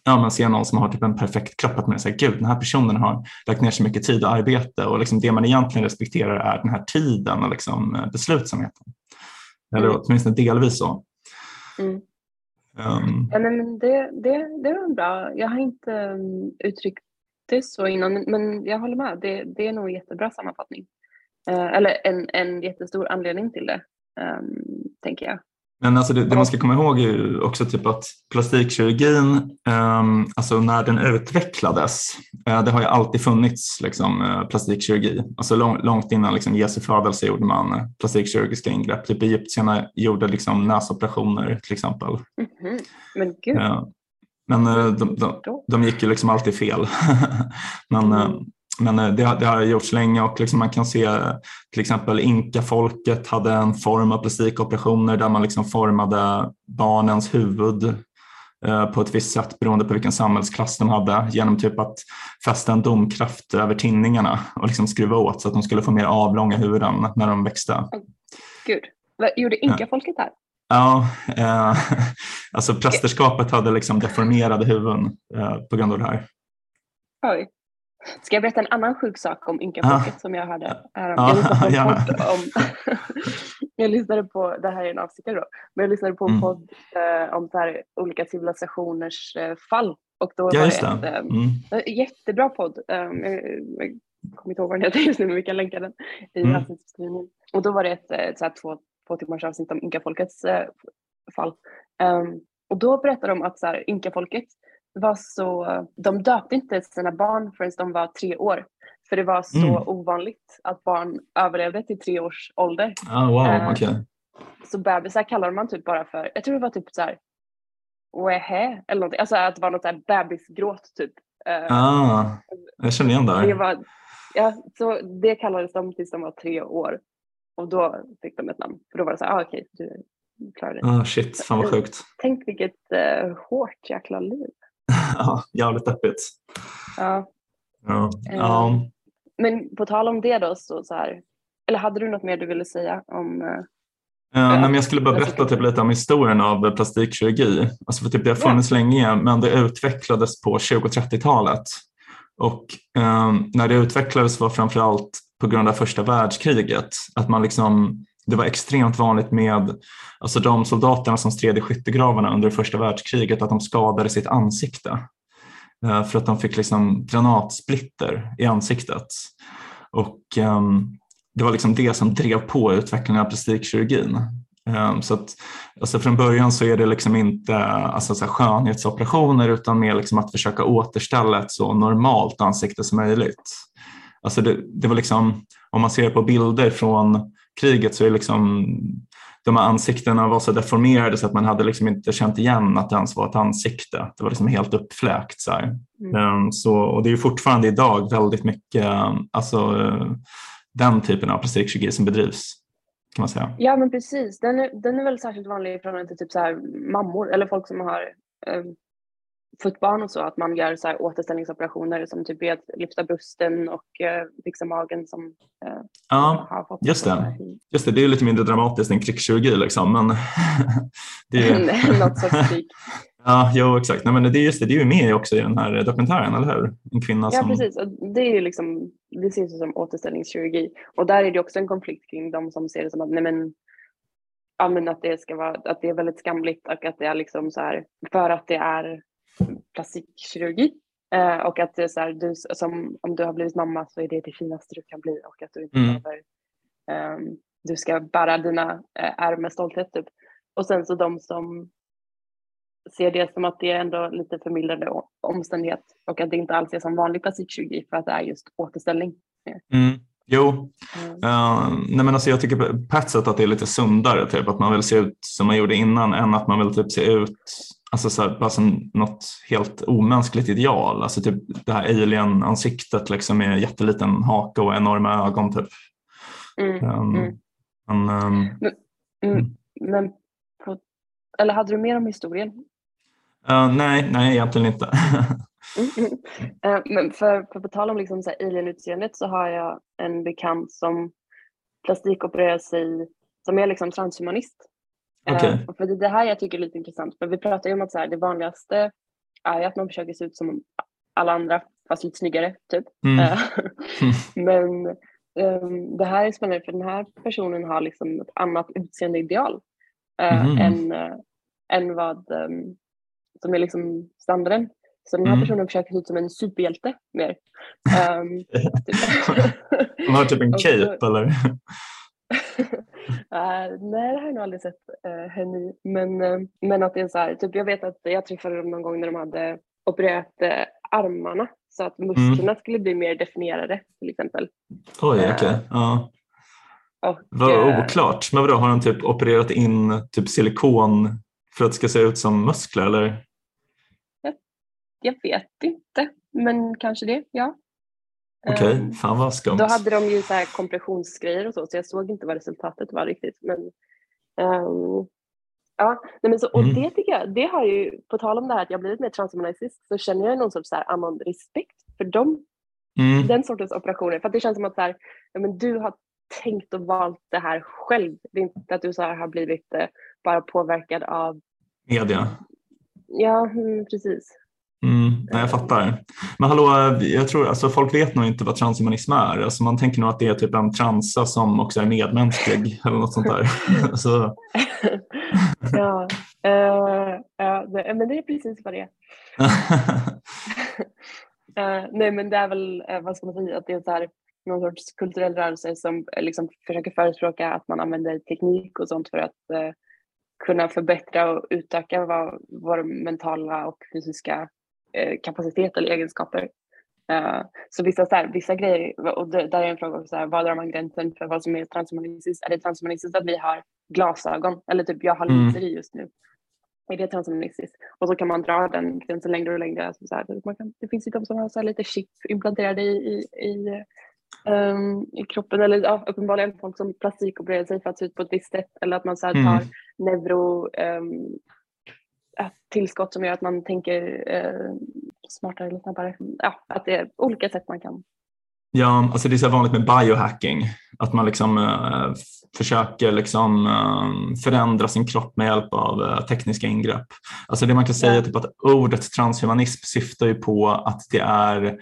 [SPEAKER 1] ja, man ser någon som har typ en perfekt kropp, att man säger gud den här personen har lagt ner så mycket tid och arbete och liksom det man egentligen respekterar är den här tiden och liksom eh, beslutsamheten. Eller mm. åtminstone delvis så.
[SPEAKER 2] Mm. Um, ja, men det, det, det var bra. Jag har inte um, uttryckt det så innan, men jag håller med. Det, det är nog en jättebra sammanfattning. Uh, eller en, en jättestor anledning till det, um, tänker jag.
[SPEAKER 1] Men alltså det, det, man ska komma ihåg är ju också typ att plastikkirurgin, um, alltså när den utvecklades, uh, det har ju alltid funnits liksom, uh, plastikkirurgi. Alltså lång, långt innan liksom, Jesu födelse gjorde man plastikkirurgiska ingrepp. Typ Egyptierna gjorde liksom, näsoperationer till exempel. Mm
[SPEAKER 2] -hmm. Men gud. Uh,
[SPEAKER 1] men de, de, de, gick ju liksom alltid fel. men, mm. Men eh, det, det har gjorts länge och liksom man kan se till exempel inkafolket hade en form av plastikoperationer där man liksom formade barnens huvud eh, på ett visst sätt beroende på vilken samhällsklass de hade genom typ att fästa en domkraft över tinningarna och liksom skruva åt så att de skulle få mer avlånga huvuden när de växte.
[SPEAKER 2] Gud, gjorde inkafolket här?
[SPEAKER 1] Ja, eh, alltså prästerskapet hade liksom deformerade huvuden eh, på grund av det här.
[SPEAKER 2] Oj. Ska jag berätta en annan sjuk sak om ynkafolket ah. som jag hörde häromdagen? Jag, lyssnade om, jag lyssnade på, det här är en avstickare då, men jag lyssnade på en mm. podd eh, om så här, olika civilisationers eh, fall. Och då ja, var det, det. Ett, eh, mm. jättebra podd. Um, jag, jag kommer inte ihåg vad den heter just nu men vi kan länka den i mm. avsnittsbeskrivningen. Och då var det ett, ett så här, två, två timmars avsnitt om ynkafolkets eh, fall. Um, och då berättade de att så här, ynkafolket var så, de döpte inte sina barn förrän de var tre år. För det var så mm. ovanligt att barn överlevde till tre års ålder.
[SPEAKER 1] Ah, wow, eh, okay.
[SPEAKER 2] Så bebisar kallade man typ bara för, jag tror det var typ så här, Wehe, eller någonting. Alltså att det var något så bebisgråt typ.
[SPEAKER 1] Eh, ah, jag känner igen det.
[SPEAKER 2] det var, ja, så det kallades de tills de var tre år. Och då fick de ett namn. För då var det så här, ah, okej, okay, du klarar det.
[SPEAKER 1] Ah, shit, fan vad sjukt.
[SPEAKER 2] Tänk vilket uh, hårt jäkla liv
[SPEAKER 1] ja, jävligt deppigt.
[SPEAKER 2] Ja.
[SPEAKER 1] Ja. ja.
[SPEAKER 2] Men på tal om det då, så, så här, eller hade du något mer du ville säga om uh,
[SPEAKER 1] Uh, nej, jag skulle bara berätta typ lite om historien av plastikkirurgi. Alltså för typ det har funnits ja. länge men det utvecklades på 20 och 30-talet. Och um, när det utvecklades var framförallt på grund av första världskriget. Att man liksom det var extremt vanligt med alltså de soldaterna som stred i skyttegravarna under första världskriget att de skadade sitt ansikte eh, för att de fick liksom granatsplitter i ansiktet. Och um, det var liksom det som drev på utvecklingen av plastikkirurgin. Um, så att, alltså från början så är det liksom inte alltså så skönhetsoperationer utan mer liksom att försöka återställa ett så normalt ansikte som möjligt. Alltså det, det var liksom, om man ser på bilder från kriget så är liksom de här ansiktena var så deformerade så att man hade liksom inte känt igen att det ens var ett ansikte. Det var liksom helt uppfläkt. Så, mm. Ehm, så och det är fortfarande idag väldigt mycket alltså, den typen av plastikkirurgi som bedrivs. Kan man säga.
[SPEAKER 2] Ja men precis, den är, den är väl särskilt vanlig i förhållande till typ så här mammor eller folk som har um fått barn och så, att man gör så här återställningsoperationer som typ är att lyfta brösten och eh, fixa magen som eh,
[SPEAKER 1] ja, har fått just det. just det. Det är lite mindre dramatiskt än krigskirurgi liksom, men
[SPEAKER 2] det är något sorts krig.
[SPEAKER 1] Ja, jo, exakt. Nej, men det, är just det, det är ju med också i den här dokumentären, eller hur? En kvinna
[SPEAKER 2] ja,
[SPEAKER 1] som...
[SPEAKER 2] precis. Och det är ju liksom det ses som återställningskirurgi. Och där är det också en konflikt kring de som ser det som att nej men, ja, men att det ska vara, att det är väldigt skamligt och att det är liksom så här, för att det är plastikkirurgi eh, och att det är så här, du, som, om du har blivit mamma så är det det finaste du kan bli och att du inte mm. behöver, um, du ska bära dina ärr med stolthet typ. Och sen så de som ser det som att det är ändå lite förmildrande omständighet och att det inte alls är som vanlig plastikkirurgi för att det är just återställning.
[SPEAKER 1] Mm. Jo, mm. uh, nej men alltså jag tycker på ett sätt att det är lite sundare, typ, att man vill se ut som man gjorde innan än att man vill typ se ut alltså så här, som något helt omänskligt ideal. Alltså typ det här alien-ansiktet liksom med jätteliten haka och enorma ögon. Typ. Mm. Um, mm.
[SPEAKER 2] Men, um, men, men på, eller hade du mer om historien?
[SPEAKER 1] Uh, nej, nej, egentligen inte.
[SPEAKER 2] mm, uh, men för, för på tal om liksom alien-utseendet så har jag en bekant som plastikopererar sig, som är liksom transhumanist.
[SPEAKER 1] Okay.
[SPEAKER 2] Uh, för det, det här jag tycker är lite intressant, för vi pratar ju om att så här, det vanligaste är att man försöker se ut som alla andra fast lite snyggare typ. Mm. men um, det här är spännande för den här personen har liksom ett annat utseendeideal mm. än, än vad um, som är liksom standarden. Så den här mm. personen försöker se ut som en superhjälte mer. Um,
[SPEAKER 1] Man har typ en cape eller? uh,
[SPEAKER 2] nej, det har jag nog aldrig sett uh, henne i. Men, uh, men att det är så här, typ jag vet att jag träffade dem någon gång när de hade opererat uh, armarna så att musklerna mm. skulle bli mer definierade till exempel.
[SPEAKER 1] Oj, okej. Okay. Ja. Vad oklart. Men vadå, har de typ opererat in typ silikon för att det ska se ut som muskler eller?
[SPEAKER 2] Jag vet inte, men kanske det, ja.
[SPEAKER 1] Okej, okay. um, fan vad skumt.
[SPEAKER 2] Då hade de ju så här kompressionsgrejer och så, så jag såg inte vad resultatet var riktigt. Men, um, ja, nej, men så, och mm. det tycker jag, det har ju, på tal om det här att jag blivit mer transhumanistisk, så känner jag någon sorts så här annan respekt för dem. Mm. Den sortens operationer. För det känns som att så här, ja, men du har tänkt och valt det här själv. Det är inte att du så här har blivit eh, bara påverkad av
[SPEAKER 1] media.
[SPEAKER 2] Ja, mm, precis.
[SPEAKER 1] Mm, nej, jag fattar. Men hallå, jag tror alltså folk vet nog inte vad transhumanism är. Alltså man tänker nog att det är typ en transa som också är medmänsklig eller något sånt där. Så.
[SPEAKER 2] ja, uh, ja det, men det är precis vad det är. uh, nej men det är väl, uh, vad ska man säga, att det är så här, någon sorts kulturell rörelse som liksom försöker förespråka att man använder teknik och sånt för att kunna förbättra och utöka vad, vår mentala och fysiska eh, kapacitet eller egenskaper. Uh, så vissa, så här, vissa grejer, och där är en fråga, så här, vad drar man gränsen för vad som är transhumanistiskt? Är det transhumanistiskt att vi har glasögon? Eller typ jag har mm. linser i just nu. Är det transhumanistiskt? Och så kan man dra den gränsen längre och längre. Alltså så här, man kan, det finns ju de som har så lite chip implanterade i, i, i, um, i kroppen. Eller ja, uppenbarligen folk som plastikopererar sig för att se ut på ett visst sätt. Eller att man så här, tar mm. neuro um, tillskott som gör att man tänker eh, smartare eller snabbare. Ja, att det är olika sätt man kan.
[SPEAKER 1] Ja, alltså det är så vanligt med biohacking, att man liksom eh, försöker liksom, eh, förändra sin kropp med hjälp av eh, tekniska ingrepp. Alltså det man kan säga är typ att ordet transhumanism syftar ju på att det är,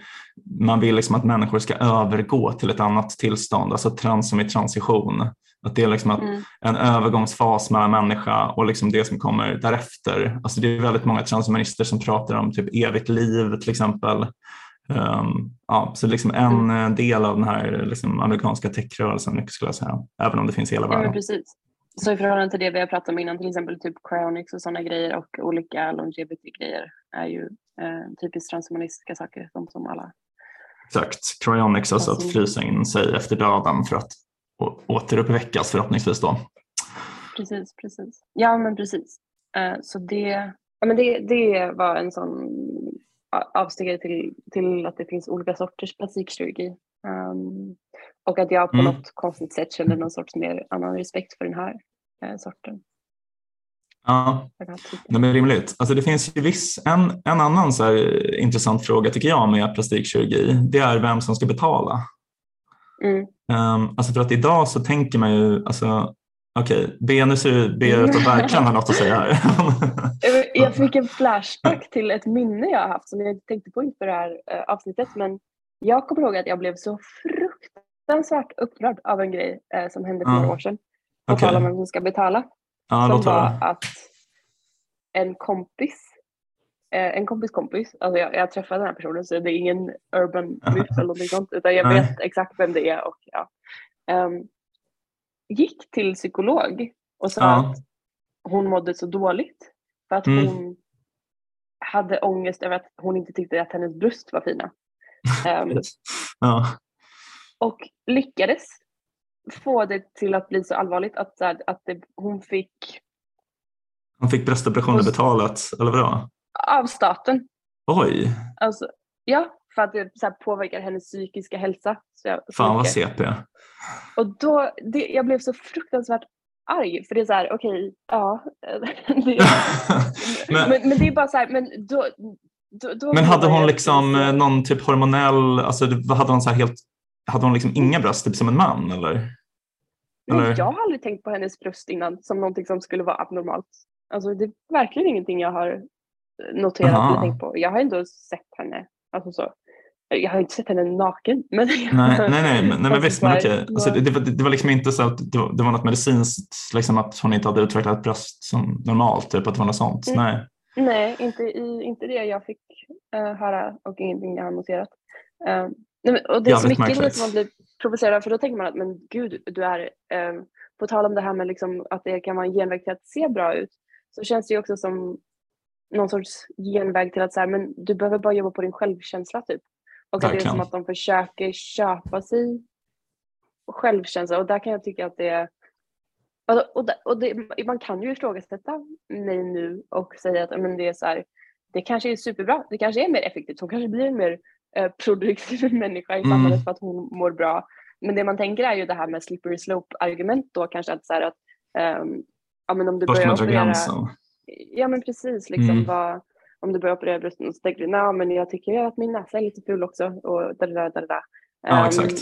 [SPEAKER 1] man vill liksom att människor ska övergå till ett annat tillstånd, alltså trans som i transition. Att det är liksom att mm. en övergångsfas mellan människa och liksom det som kommer därefter. Alltså det är väldigt många transhumanister som pratar om typ evigt liv till exempel. Um, ja, så liksom en mm. del av den här liksom amerikanska techrörelsen skulle jag säga, även om det finns i hela världen.
[SPEAKER 2] Ja, precis. Så i förhållande till det vi har pratat om innan, till exempel typ cryonics och sådana grejer och olika longevity-grejer är ju eh, typiskt transhumanistiska saker, de som alla
[SPEAKER 1] Exakt, cryonics, alltså att frysa in sig efter döden för att återuppväckas förhoppningsvis då.
[SPEAKER 2] Precis, precis. Ja men precis. Uh, så det, ja, men det, det var en sån avstegare till, till att det finns olika sorters plastikkirurgi. Um, och att jag på mm. något konstigt sätt känner någon sorts mer annan respekt för den här uh, sorten.
[SPEAKER 1] Ja, det är rimligt. Alltså det finns ju viss, en, en annan så intressant fråga tycker jag med plastikkirurgi. Det är vem som ska betala. Mm. Um, alltså för att idag så tänker man ju, alltså, okej, okay, B, nu ser B ut att verkligen ha något att säga här.
[SPEAKER 2] jag fick en flashback till ett minne jag har haft som jag inte tänkte på inför det här uh, avsnittet. Men jag kommer ihåg att jag blev så fruktansvärt upprörd av en grej eh, som hände för några år sedan. På
[SPEAKER 1] Okej.
[SPEAKER 2] tal om vem som ska betala.
[SPEAKER 1] Ja,
[SPEAKER 2] som var att en kompis, eh, en kompis kompis, alltså jag, jag träffade den här personen så det är ingen urban myth eller någonting sånt utan jag vet exakt vem det är och ja. Ehm, gick till psykolog och sa
[SPEAKER 1] Ja.
[SPEAKER 2] att hon mådde så dåligt för att
[SPEAKER 1] Mm.
[SPEAKER 2] hon hade ångest över att hon inte tyckte att hennes bröst var fina. Ehm,
[SPEAKER 1] Ja.
[SPEAKER 2] och lyckades få det till att bli så allvarligt att, att det, hon fick
[SPEAKER 1] Han fick bröstoperationer betalat, eller vadå?
[SPEAKER 2] Av staten
[SPEAKER 1] Oj,
[SPEAKER 2] Alltså, ja, för att det så påverkar hennes psykiska hälsa. Så jag, så
[SPEAKER 1] fan vad. CP.
[SPEAKER 2] Och då, det, jag blev så fruktansvärt arg för det är så här, okej, ja. det,
[SPEAKER 1] men,
[SPEAKER 2] men, men det är bara så här, men då, då, då
[SPEAKER 1] men hade hon liksom
[SPEAKER 2] lite-
[SPEAKER 1] eh, någon typ hormonell, alltså hade hon så helt, hade hon liksom inga bröst typ som en man eller? Eller?
[SPEAKER 2] jag har aldrig tänkt på hennes bröst innan som någonting som skulle vara abnormalt. Alltså det är verkligen ingenting jag har noterat
[SPEAKER 1] Aha.
[SPEAKER 2] eller tänkt på. Jag har ändå sett henne, alltså så. Jag har inte sett henne naken. Men
[SPEAKER 1] Nej, nej, nej, men, nej, men
[SPEAKER 2] Alltså,
[SPEAKER 1] visst, men okej. Alltså, det, var- det var liksom inte så att det var, det var något medicinskt, liksom att hon inte hade utvecklat bröst som normalt, typ att det var något sånt.
[SPEAKER 2] Mm.
[SPEAKER 1] Nej.
[SPEAKER 2] Nej, inte, i, inte det jag fick eh, höra och ingenting jag har noterat. Eh, nej, men, och det är så mycket
[SPEAKER 1] märkligt.
[SPEAKER 2] som man blir provocerad för då tänker man att men gud, du är, eh, på tal om det här med liksom, att det kan vara en genväg till att se bra ut, så känns det ju också som någon sorts genväg till att så här, men du behöver bara jobba på din självkänsla typ. Och att det är
[SPEAKER 1] Verkligen.
[SPEAKER 2] som att de försöker köpa sig självkänsla och där kan jag tycka att det är och, och, och det, man kan ju ifrågasätta mig nu och säga att men det är så här, det kanske är superbra, det kanske är mer effektivt, hon kanske blir en mer eh, produktiv människa i
[SPEAKER 1] Mm.
[SPEAKER 2] samhället för att hon mår bra. Men det man tänker är ju det här med slippery slope argument då kanske att så här att ehm, ja men om du
[SPEAKER 1] ska
[SPEAKER 2] börjar operera,
[SPEAKER 1] gränsen?
[SPEAKER 2] Ja men precis liksom
[SPEAKER 1] Mm.
[SPEAKER 2] vad, om du börjar operera brösten så tänker du nej men jag tycker att min näsa är lite ful också och da da da da.
[SPEAKER 1] Ja,
[SPEAKER 2] Ehm,
[SPEAKER 1] exakt.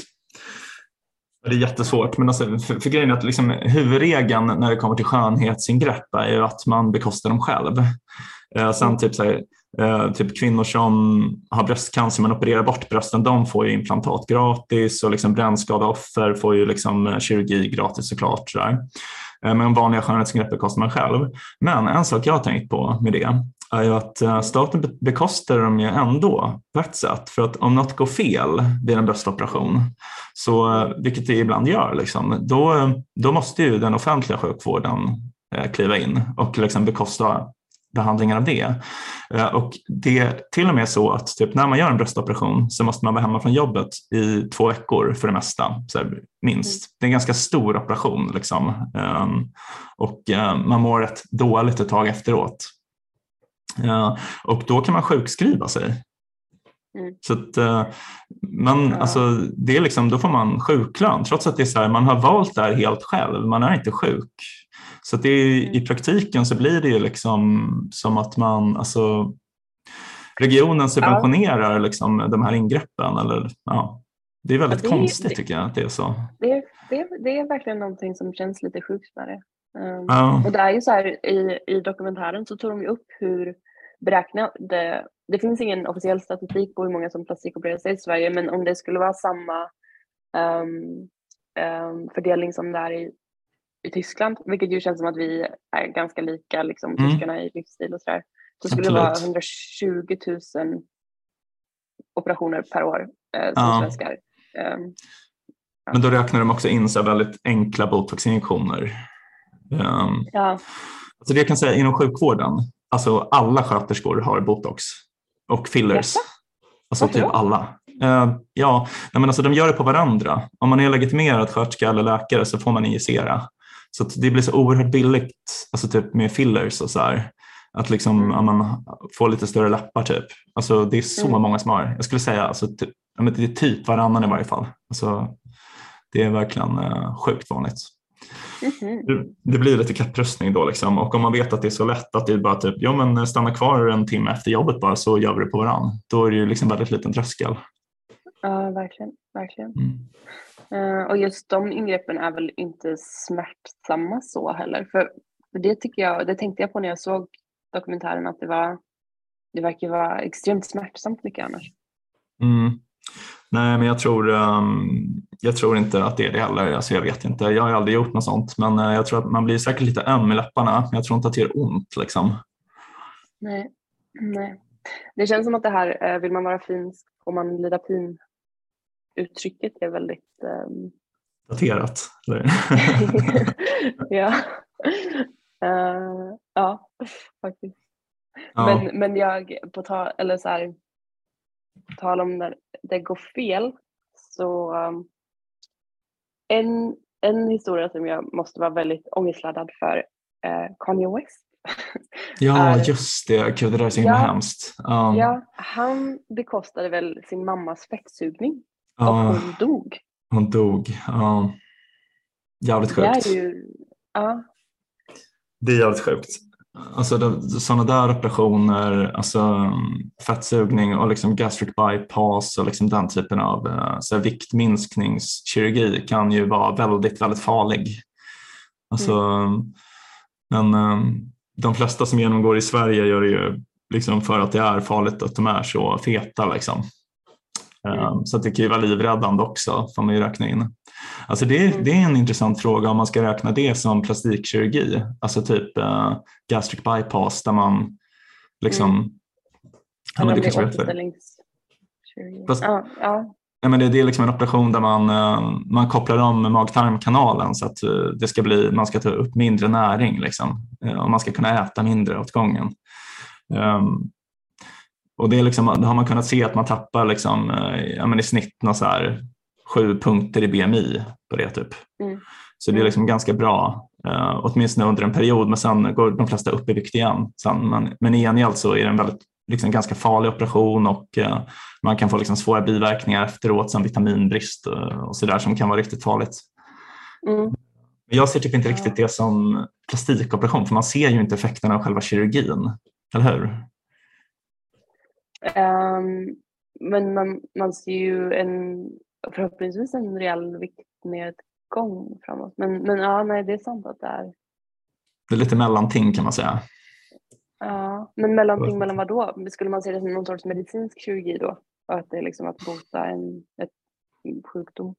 [SPEAKER 1] Det är jättesvårt, men alltså, för, för grejen är att liksom, huvudregeln när det kommer till skönhetsingrepp är ju att man bekostar dem själv. Eh, sen
[SPEAKER 2] Mm.
[SPEAKER 1] typ, så här, eh, typ kvinnor som har bröstcancer men opererar bort brösten, de får ju implantat gratis och liksom brännskadeoffer får ju liksom eh, kirurgi gratis såklart. Så. Eh, men vanliga skönhetsingrepp bekostar man själv. Men en sak jag har tänkt på med det är ju att eh, staten bekostar dem ju ändå på ett sätt. För att om något går fel vid en bröstoperation, så, eh, vilket det ibland gör, liksom, då, då måste ju den offentliga sjukvården kliva in och liksom bekosta behandlingen av det. Eh, Och det är till och med så att typ, när man gör en bröstoperation så måste man vara hemma från jobbet i två veckor för det mesta, så här, minst. Det är en ganska stor operation liksom. Ehm, och eh, man mår rätt dåligt ett tag efteråt. Ja, och då kan man sjukskriva sig.
[SPEAKER 2] Mm.
[SPEAKER 1] Så att, eh, man, alltså, det är liksom, då får man sjuklön trots att det är så här, man har valt det här helt själv, man är inte sjuk. Så det är,
[SPEAKER 2] Mm.
[SPEAKER 1] i praktiken så blir det ju liksom som att man, alltså, regionen subventionerar liksom de här ingreppen. Eller, ja. Det är väldigt
[SPEAKER 2] Ja, det är-
[SPEAKER 1] konstigt
[SPEAKER 2] det-
[SPEAKER 1] tycker jag att det är så.
[SPEAKER 2] det, är- det, är- det är verkligen någonting som känns lite sjukt med det. Ehm,
[SPEAKER 1] Ja.
[SPEAKER 2] Och det är ju så här i, i dokumentären så tog de ju upp hur beräknade, det finns ingen officiell statistik på hur många som plastikopererar sig i Sverige men om det skulle vara samma ehm, ehm, fördelning som det är i, i Tyskland, vilket ju känns som att vi är ganska lika liksom
[SPEAKER 1] Mm.
[SPEAKER 2] tyskarna i livsstil och sådär, så skulle det vara
[SPEAKER 1] Absolut.
[SPEAKER 2] 120 000 operationer per år eh, som
[SPEAKER 1] Ja.
[SPEAKER 2] svenskar. Ehm,
[SPEAKER 1] Men då räknar de också in så väldigt enkla botoxinjektioner. Um,
[SPEAKER 2] ja,
[SPEAKER 1] alltså det jag kan säga inom sjukvården, alltså alla sköterskor har botox och fillers.
[SPEAKER 2] Jaså?
[SPEAKER 1] Alltså
[SPEAKER 2] Varför
[SPEAKER 1] typ
[SPEAKER 2] då?
[SPEAKER 1] alla. Eh, ja, nej, men alltså de gör det på varandra. Om man är legitimerad sköterska eller läkare så får man injicera. Så det blir så oerhört billigt, alltså typ med fillers och så här. Att liksom,
[SPEAKER 2] Mm.
[SPEAKER 1] man får lite större läppar typ. Alltså det är så
[SPEAKER 2] Mm.
[SPEAKER 1] många som har. Jag skulle säga alltså, typ, det är typ varannan i varje fall. Alltså, det är verkligen eh, sjukt vanligt.
[SPEAKER 2] mhm.
[SPEAKER 1] Det, det blir lite kapprustning då liksom. och om man vet att det är så lätt att det är bara typ, ja men stanna kvar en timme efter jobbet bara så gör vi det på varann. Då är det ju liksom väldigt liten tröskel.
[SPEAKER 2] ja verkligen. verkligen.
[SPEAKER 1] Mm.
[SPEAKER 2] Eh, och just de ingreppen är väl inte smärtsamma så heller. För, för det tycker jag, det tänkte jag på när jag såg dokumentären att det var, det verkar vara extremt smärtsamt mycket annars.
[SPEAKER 1] Mm. Nej, men jag tror, um, jag tror inte att det är det heller. Alltså, jag vet inte, jag har aldrig gjort något sånt. Men uh, jag tror att man blir säkert lite öm i läpparna. Men jag tror inte att det gör ont. Liksom.
[SPEAKER 2] Nej. Nej. Det känns som att det här, uh, vill man vara fin får man lida pin. Uttrycket är väldigt um...
[SPEAKER 1] daterat.
[SPEAKER 2] ja. Uh, ja, faktiskt. Ja. Men, men jag, på tal, eller så här, tal om när det går fel, så um, en, en historia som jag måste vara väldigt ångestladdad för uh, Kanye West.
[SPEAKER 1] Ja, är, just det. Gud, det där är så himla ja, hemskt.
[SPEAKER 2] Um, ja, han bekostade väl sin mammas fettsugning och hon dog.
[SPEAKER 1] Hon dog. Uh, jävligt sjukt.
[SPEAKER 2] Det är ju, ja.
[SPEAKER 1] Det är jävligt sjukt. Alltså sådana där operationer, alltså fettsugning och liksom gastric bypass och liksom den typen av eh, så viktminskningskirurgi kan ju vara väldigt, väldigt farlig. Alltså, mm. Men eh, de flesta som genomgår i Sverige gör det ju liksom för att det är farligt att de är så feta. Liksom. Mm. Eh, så det kan ju vara livräddande också, får man ju räkna in. Alltså det, mm. det är en intressant fråga om man ska räkna det som plastikkirurgi, alltså typ uh, gastric bypass där man liksom... Mm.
[SPEAKER 2] Ja, men du kanske det. Fast, ja, ja.
[SPEAKER 1] Ja, men det, det är liksom en operation där man, uh, man kopplar om mag-tarmkanalen så att uh, det ska bli, man ska ta upp mindre näring liksom, och man ska kunna äta mindre åt gången. Um, och det är liksom, har man kunnat se att man tappar liksom, ja, men i snitt så här sju punkter i BMI på det typ. Mm. Så det är mm. liksom ganska bra, uh, åtminstone under en period, men sen går de flesta upp i vikt igen. Sen, men, men i gengäld så är det en väldigt, liksom, ganska farlig operation och uh, man kan få liksom, svåra biverkningar efteråt som vitaminbrist och, och sådär som kan vara riktigt farligt. Mm. Jag ser typ inte riktigt det som plastikoperation för man ser ju inte effekterna av själva kirurgin, eller hur?
[SPEAKER 2] Um, men man, man ser ju en förhoppningsvis en rejäl viktnedgång framåt. Men, men ja, nej, det är sant att det är.
[SPEAKER 1] Det är lite mellanting kan man säga.
[SPEAKER 2] Ja, men mellanting mellan vad då? Skulle man se det som någon sorts medicinsk kirurgi då? Och att det är liksom att bota en ett sjukdom?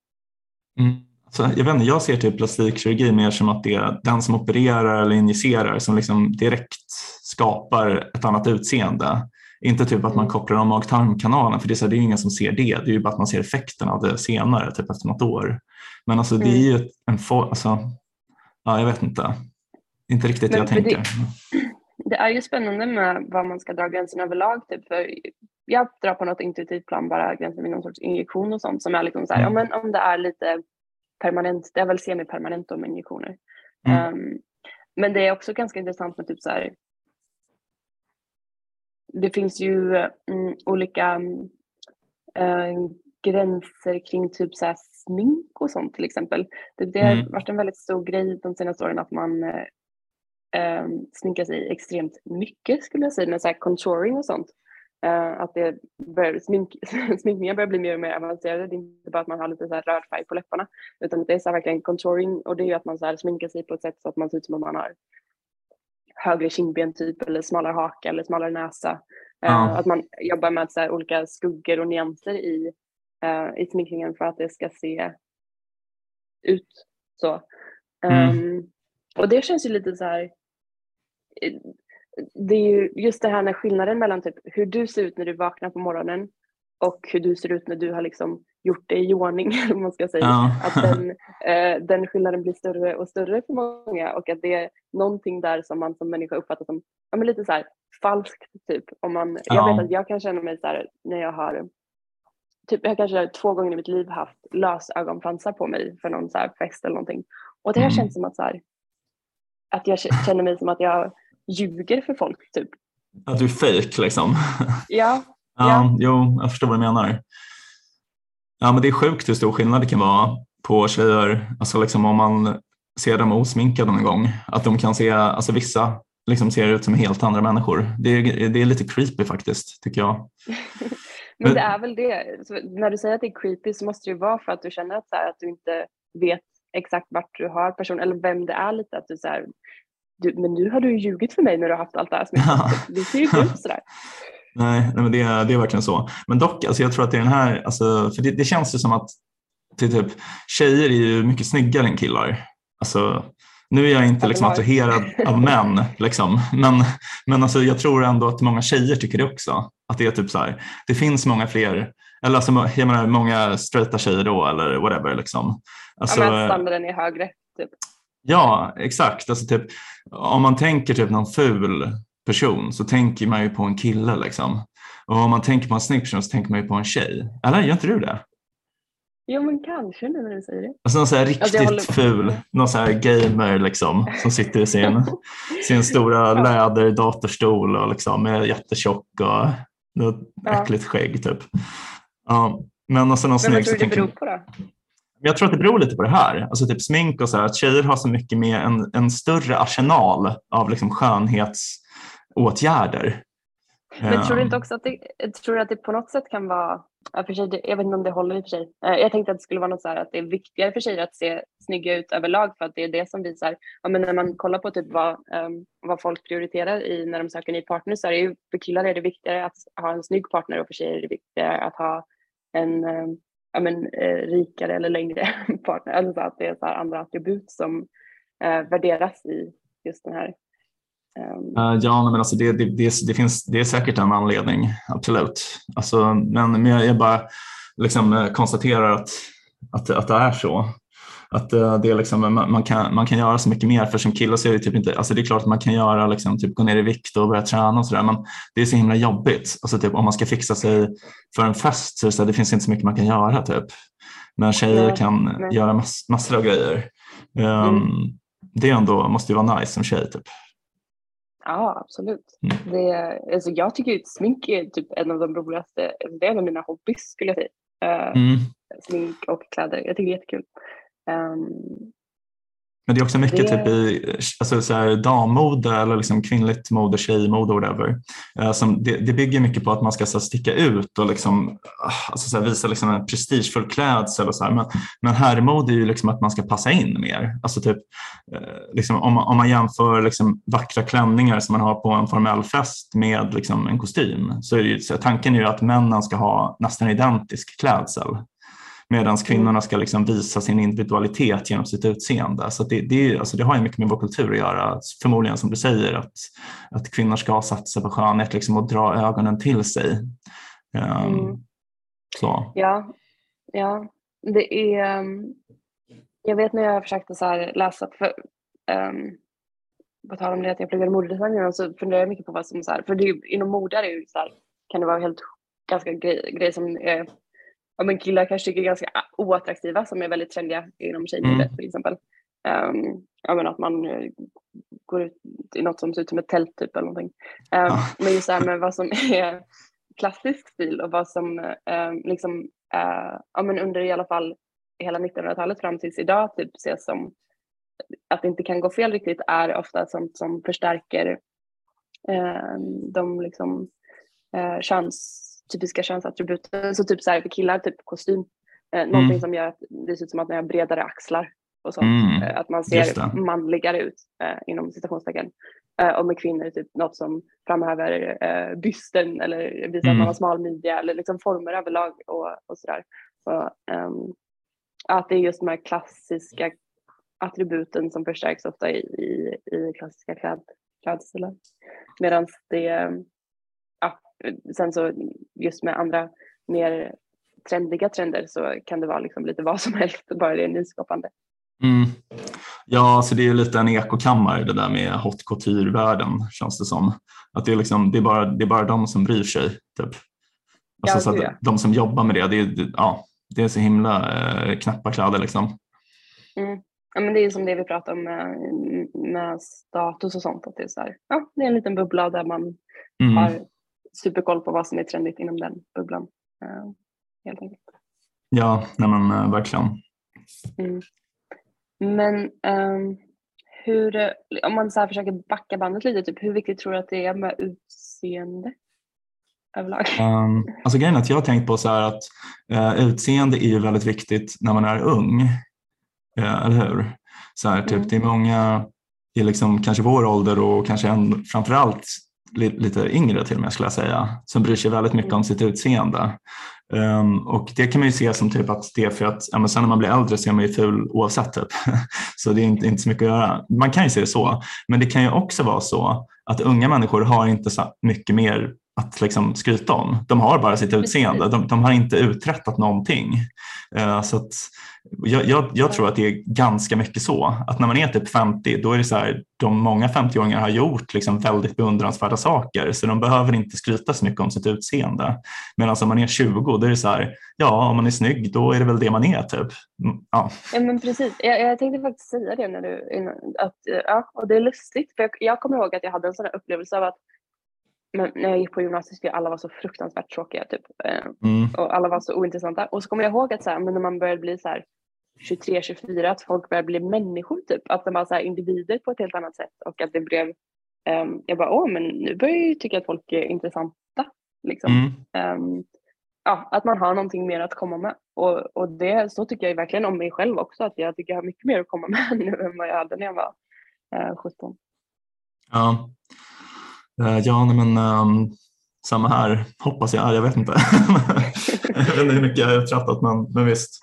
[SPEAKER 1] Mm. Så jag, vet inte, jag ser typ plastikkirurgi mer som att det är den som opererar eller injicerar som liksom direkt skapar ett annat utseende. Inte typ att man mm. kopplar om mag-tarmkanalen för det är, så här, det är ingen som ser det. Det är ju bara att man ser effekten av det senare, typ efter något år. Men alltså det är mm. ju en form, alltså, ja jag vet inte. Inte riktigt Men jag tänker. Det,
[SPEAKER 2] det, är ju spännande med var man ska dra gränsen överlag. Typ, för jag drar på något intuitivt plan bara gränsen vid någon sorts injektion och sånt som är liksom så här, mm. ja, men om det är lite permanent, det är väl semipermanent med injektioner. Mm. Um, men det är också ganska intressant med typ så här, det finns ju mm, olika äh, gränser kring typ så smink och sånt till exempel. Det, det har mm. varit en väldigt stor grej de senaste åren att man äh, sminkar sig extremt mycket skulle jag säga med så här contouring och sånt. Uh, att det bör, smink, sminkningen börjar bli mer och mer avancerade. Det är inte bara att man har lite så här röd färg på läpparna utan det är så verkligen contouring och det är ju att man så här sminkar sig på ett sätt så att man ser ut som om man har högre kindben typ eller smalare haka eller smalare näsa. Ja. Uh, att man jobbar med så olika skuggor och nyanser i, uh, i sminkningen för att det ska se ut så. Mm. Um, och det känns ju lite så här, eh, det är ju just det här med skillnaden mellan typ hur du ser ut när du vaknar på morgonen och hur du ser ut när du har liksom gjort det i ordning, om man ska säga. Ja. Att den, eh, den skillnaden blir större och större för många och att det är någonting där som man som människa uppfattar som ja, men lite så här falskt. Typ. Om man, ja. Jag vet att jag kan känna mig så här när jag har Typ, jag kanske två gånger i mitt liv haft lösögonfransar på mig för någon så fest eller någonting. Och det har mm. känts som att, så här, att jag känner mig som att jag ljuger för folk. Typ.
[SPEAKER 1] Att du är fejk liksom?
[SPEAKER 2] Ja.
[SPEAKER 1] ja, ja. Jo, jag förstår vad du menar. Ja, men det är sjukt hur stor skillnad det kan vara på tjejer. Alltså liksom om man ser dem osminkade någon gång. Att de kan se, alltså vissa liksom ser ut som helt andra människor. Det är, det är lite creepy faktiskt, tycker jag.
[SPEAKER 2] men det är väl det. Så när du säger att det är creepy så måste det ju vara för att du känner att, så här, att du inte vet exakt vart du har personen eller vem det är lite. Att du, så här, du, men nu har du ljugit för mig när du har haft allt det här sminket. Det ser ju ut.
[SPEAKER 1] Nej, nej men det, det är verkligen så. Men dock, alltså jag tror att det är den här, alltså, för det, det känns ju som att det typ, tjejer är ju mycket snyggare än killar. Alltså, nu är jag inte liksom attraherad av män, liksom. men, men alltså, jag tror ändå att många tjejer tycker det också. Att det är typ så här, det finns många fler, eller alltså, jag menar många straighta tjejer då eller whatever. Liksom.
[SPEAKER 2] Alltså, ja, men standarden är högre. Typ.
[SPEAKER 1] Ja, exakt. Alltså, typ, om man tänker typ någon ful person så tänker man ju på en kille. Liksom. Och om man tänker på en snygg person så tänker man ju på en tjej. Eller gör inte du det?
[SPEAKER 2] Jo men kanske nu när du säger det.
[SPEAKER 1] Alltså någon så här riktigt alltså, håller... ful, någon så här gamer liksom som sitter i sin, sin stora ja. läderdatorstol och liksom är jättetjock och något ja. äckligt skägg typ. Ja, men alltså någon
[SPEAKER 2] men vad tror du det beror på då?
[SPEAKER 1] Jag tror att det beror lite på det här. Alltså typ smink och så här, att tjejer har så mycket mer en, en större arsenal av liksom skönhetsåtgärder.
[SPEAKER 2] Men tror du inte också att det, tror du att det på något sätt kan vara för sig, jag vet inte om det håller i och för sig. Eh, jag tänkte att det skulle vara något så här att det är viktigare för tjejer att se snygga ut överlag för att det är det som visar, ja, men när man kollar på typ vad, um, vad folk prioriterar i när de söker ny partner så är det ju, för killar är det viktigare att ha en snygg partner och för tjejer är det viktigare att ha en um, ja, men, uh, rikare eller längre partner. Alltså att det är så andra attribut som uh, värderas i just den här
[SPEAKER 1] ja, men alltså det, det, det, det, finns, det är säkert en anledning, absolut. Alltså, men, men jag, bara liksom eh, konstaterar att, att, att det är så. Att uh, det är liksom, man, man, kan, man kan göra så mycket mer, för som kille så är det typ inte, alltså det är klart att man kan göra, liksom, typ, gå ner i vikt och börja träna och sådär, men det är så himla jobbigt. Alltså, typ, om man ska fixa sig för en fest så, det, så det finns inte så mycket man kan göra. Typ. Men tjejer nej, kan nej. göra mass, massor av grejer. Um, mm. Det ändå, måste ju vara nice som tjej. Typ.
[SPEAKER 2] Ja, absolut. Mm. Det, alltså jag tycker att smink är typ en av de roligaste, det är en av mina hobbys skulle jag säga. Uh, mm. Smink och kläder, jag tycker det är jättekul. Um,
[SPEAKER 1] men det är också mycket det... typ i alltså så här, dammode eller liksom kvinnligt mode, tjejmode och whatever. Eh, som det, det, bygger mycket på att man ska så här, sticka ut och liksom, ah, alltså, så här, visa liksom, en prestigefull klädsel. Och så här. Men, men herrmode är ju liksom att man ska passa in mer. Alltså typ, eh, liksom, om, man, om man jämför liksom, vackra klänningar som man har på en formell fest med liksom, en kostym så är ju, så tanken är ju att männen ska ha nästan identisk klädsel medan mm. kvinnorna ska liksom visa sin individualitet genom sitt utseende. Så det, det, alltså det har ju mycket med vår kultur att göra. Förmodligen som du säger att, att kvinnor ska satsa på skönhet liksom och dra ögonen till sig. Um, mm. så.
[SPEAKER 2] Ja, ja, det är... Um, jag vet när jag försökte så läsa, för, um, på tal om det att jag pluggade modedesign så funderar jag mycket på vad som så här, för det är, inom mode är det ju så här, kan det vara helt ganska grejer grej som är ja, men killar kanske tycker är ganska oattraktiva som är väldigt trendiga inom tjejmodet mm. till exempel. Um, ja, men att man uh, går ut i något som ser ut som ett tält typ eller någonting. Um, ja. Men just det här med vad som är klassisk stil och vad som uh, liksom, uh, ja, men under i alla fall hela 1900-talet fram tills idag typ ses som att det inte kan gå fel riktigt är ofta sånt som förstärker de liksom, köns typiska könsattributen. Så typ så här för killar, typ kostym. Eh, mm. Någonting som gör att det ser ut som att man har bredare axlar och sånt. Mm. Eh, att man ser manligare ut eh, inom citationstecken. Eh, och med kvinnor typ något som framhäver eh, bysten eller visar mm. att man har smal midja eller liksom former överlag och, och sådär. Så, um, att det är just de här klassiska attributen som förstärks ofta i, i, i klassiska kläd, klädstilar. Medan det sen så just med andra mer trendiga trender så kan det vara liksom lite vad som helst, bara det är nyskapande.
[SPEAKER 1] Mm. Ja, alltså det är lite en ekokammare det där med hot couture-världen känns det som. Att det är, liksom, det är, bara, det är bara de som bryr sig. Typ. Alltså, ja, så att de som jobbar med det, det är, ja, det är så himla eh, knappa kläder. Liksom.
[SPEAKER 2] Mm. Ja, men det är som det vi pratar om med, med status och sånt. Att det, är så här, ja, det är en liten bubbla där man mm. har superkoll på vad som är trendigt inom den bubblan. Uh, helt enkelt.
[SPEAKER 1] Ja, nej men, uh, verkligen.
[SPEAKER 2] Mm. Men um, hur, om man så försöker backa bandet lite, typ, hur viktigt tror du att det är med utseende? Överlag?
[SPEAKER 1] Um, alltså grejen att jag har tänkt på så att uh, utseende är ju väldigt viktigt när man är ung. Uh, eller hur? Så här, typ, mm. Det är många i liksom, kanske vår ålder och kanske en, framförallt lite yngre till och med skulle jag säga, som bryr sig väldigt mycket om sitt utseende. Um, och det kan man ju se som typ att det är för att ja, men sen när man blir äldre så är man ju ful oavsett. Typ. så det är inte, inte så mycket att göra. Man kan ju se det så, men det kan ju också vara så att unga människor har inte så mycket mer att liksom skryta om. De har bara sitt utseende, de, de har inte uträttat någonting. Uh, så att, jag, jag, jag, tror att det är ganska mycket så, att när man är typ 50 då är det så här, de många 50-åringar har gjort liksom väldigt beundransvärda saker så de behöver inte skryta så mycket om sitt utseende. Medan om man är 20 då är det så här, ja om man är snygg då är det väl det man är typ.
[SPEAKER 2] Mm, ja, ja men precis, jag, jag tänkte faktiskt säga det när du, att, ja, och det är lustigt för jag, jag kommer ihåg att jag hade en sån här upplevelse av att men när jag gick på gymnasiet skulle alla vara så fruktansvärt tråkiga typ. Eh, mm. Och alla var så ointressanta. Och så kommer jag ihåg att så här, men när man började bli så här 23, 24 att folk började bli människor typ. Att de var så individer på ett helt annat sätt och att det blev um, jag bara åh men nu börjar jag ju tycka att folk är intressanta. Liksom. Mm. Um, ja, att man har någonting mer att komma med. Och, och det, så tycker jag verkligen om mig själv också att jag tycker jag har mycket mer att komma med nu än vad jag hade när jag var uh, 17.
[SPEAKER 1] Ja, uh, ja men um, samma här hoppas jag. Jag vet inte. jag vet inte hur mycket jag har trattat men, men visst.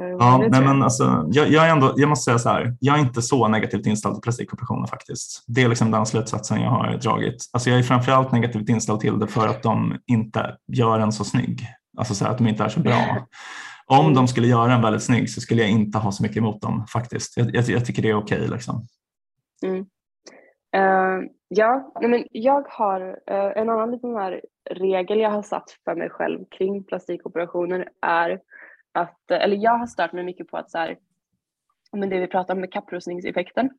[SPEAKER 1] Eh, ja, nej, men alltså, jag, jag, är ändå, jag måste säga så här, jag är inte så negativt inställd till plastikoperationer faktiskt. Det är liksom den slutsatsen jag har dragit. Alltså, jag är framförallt negativt inställd till det för att de inte gör en så snygg. Alltså så här, att de inte är så bra. Om de skulle göra en väldigt snygg så skulle jag inte ha så mycket emot dem faktiskt. Jag, jag, jag tycker det är okej. Okay, liksom.
[SPEAKER 2] Mm. Uh, ja, nej, men jag har uh, en annan liten här regel jag har satt för mig själv kring plastikoperationer är att, eller jag har stört mig mycket på att så här, men det vi pratar om med kapprustningseffekten.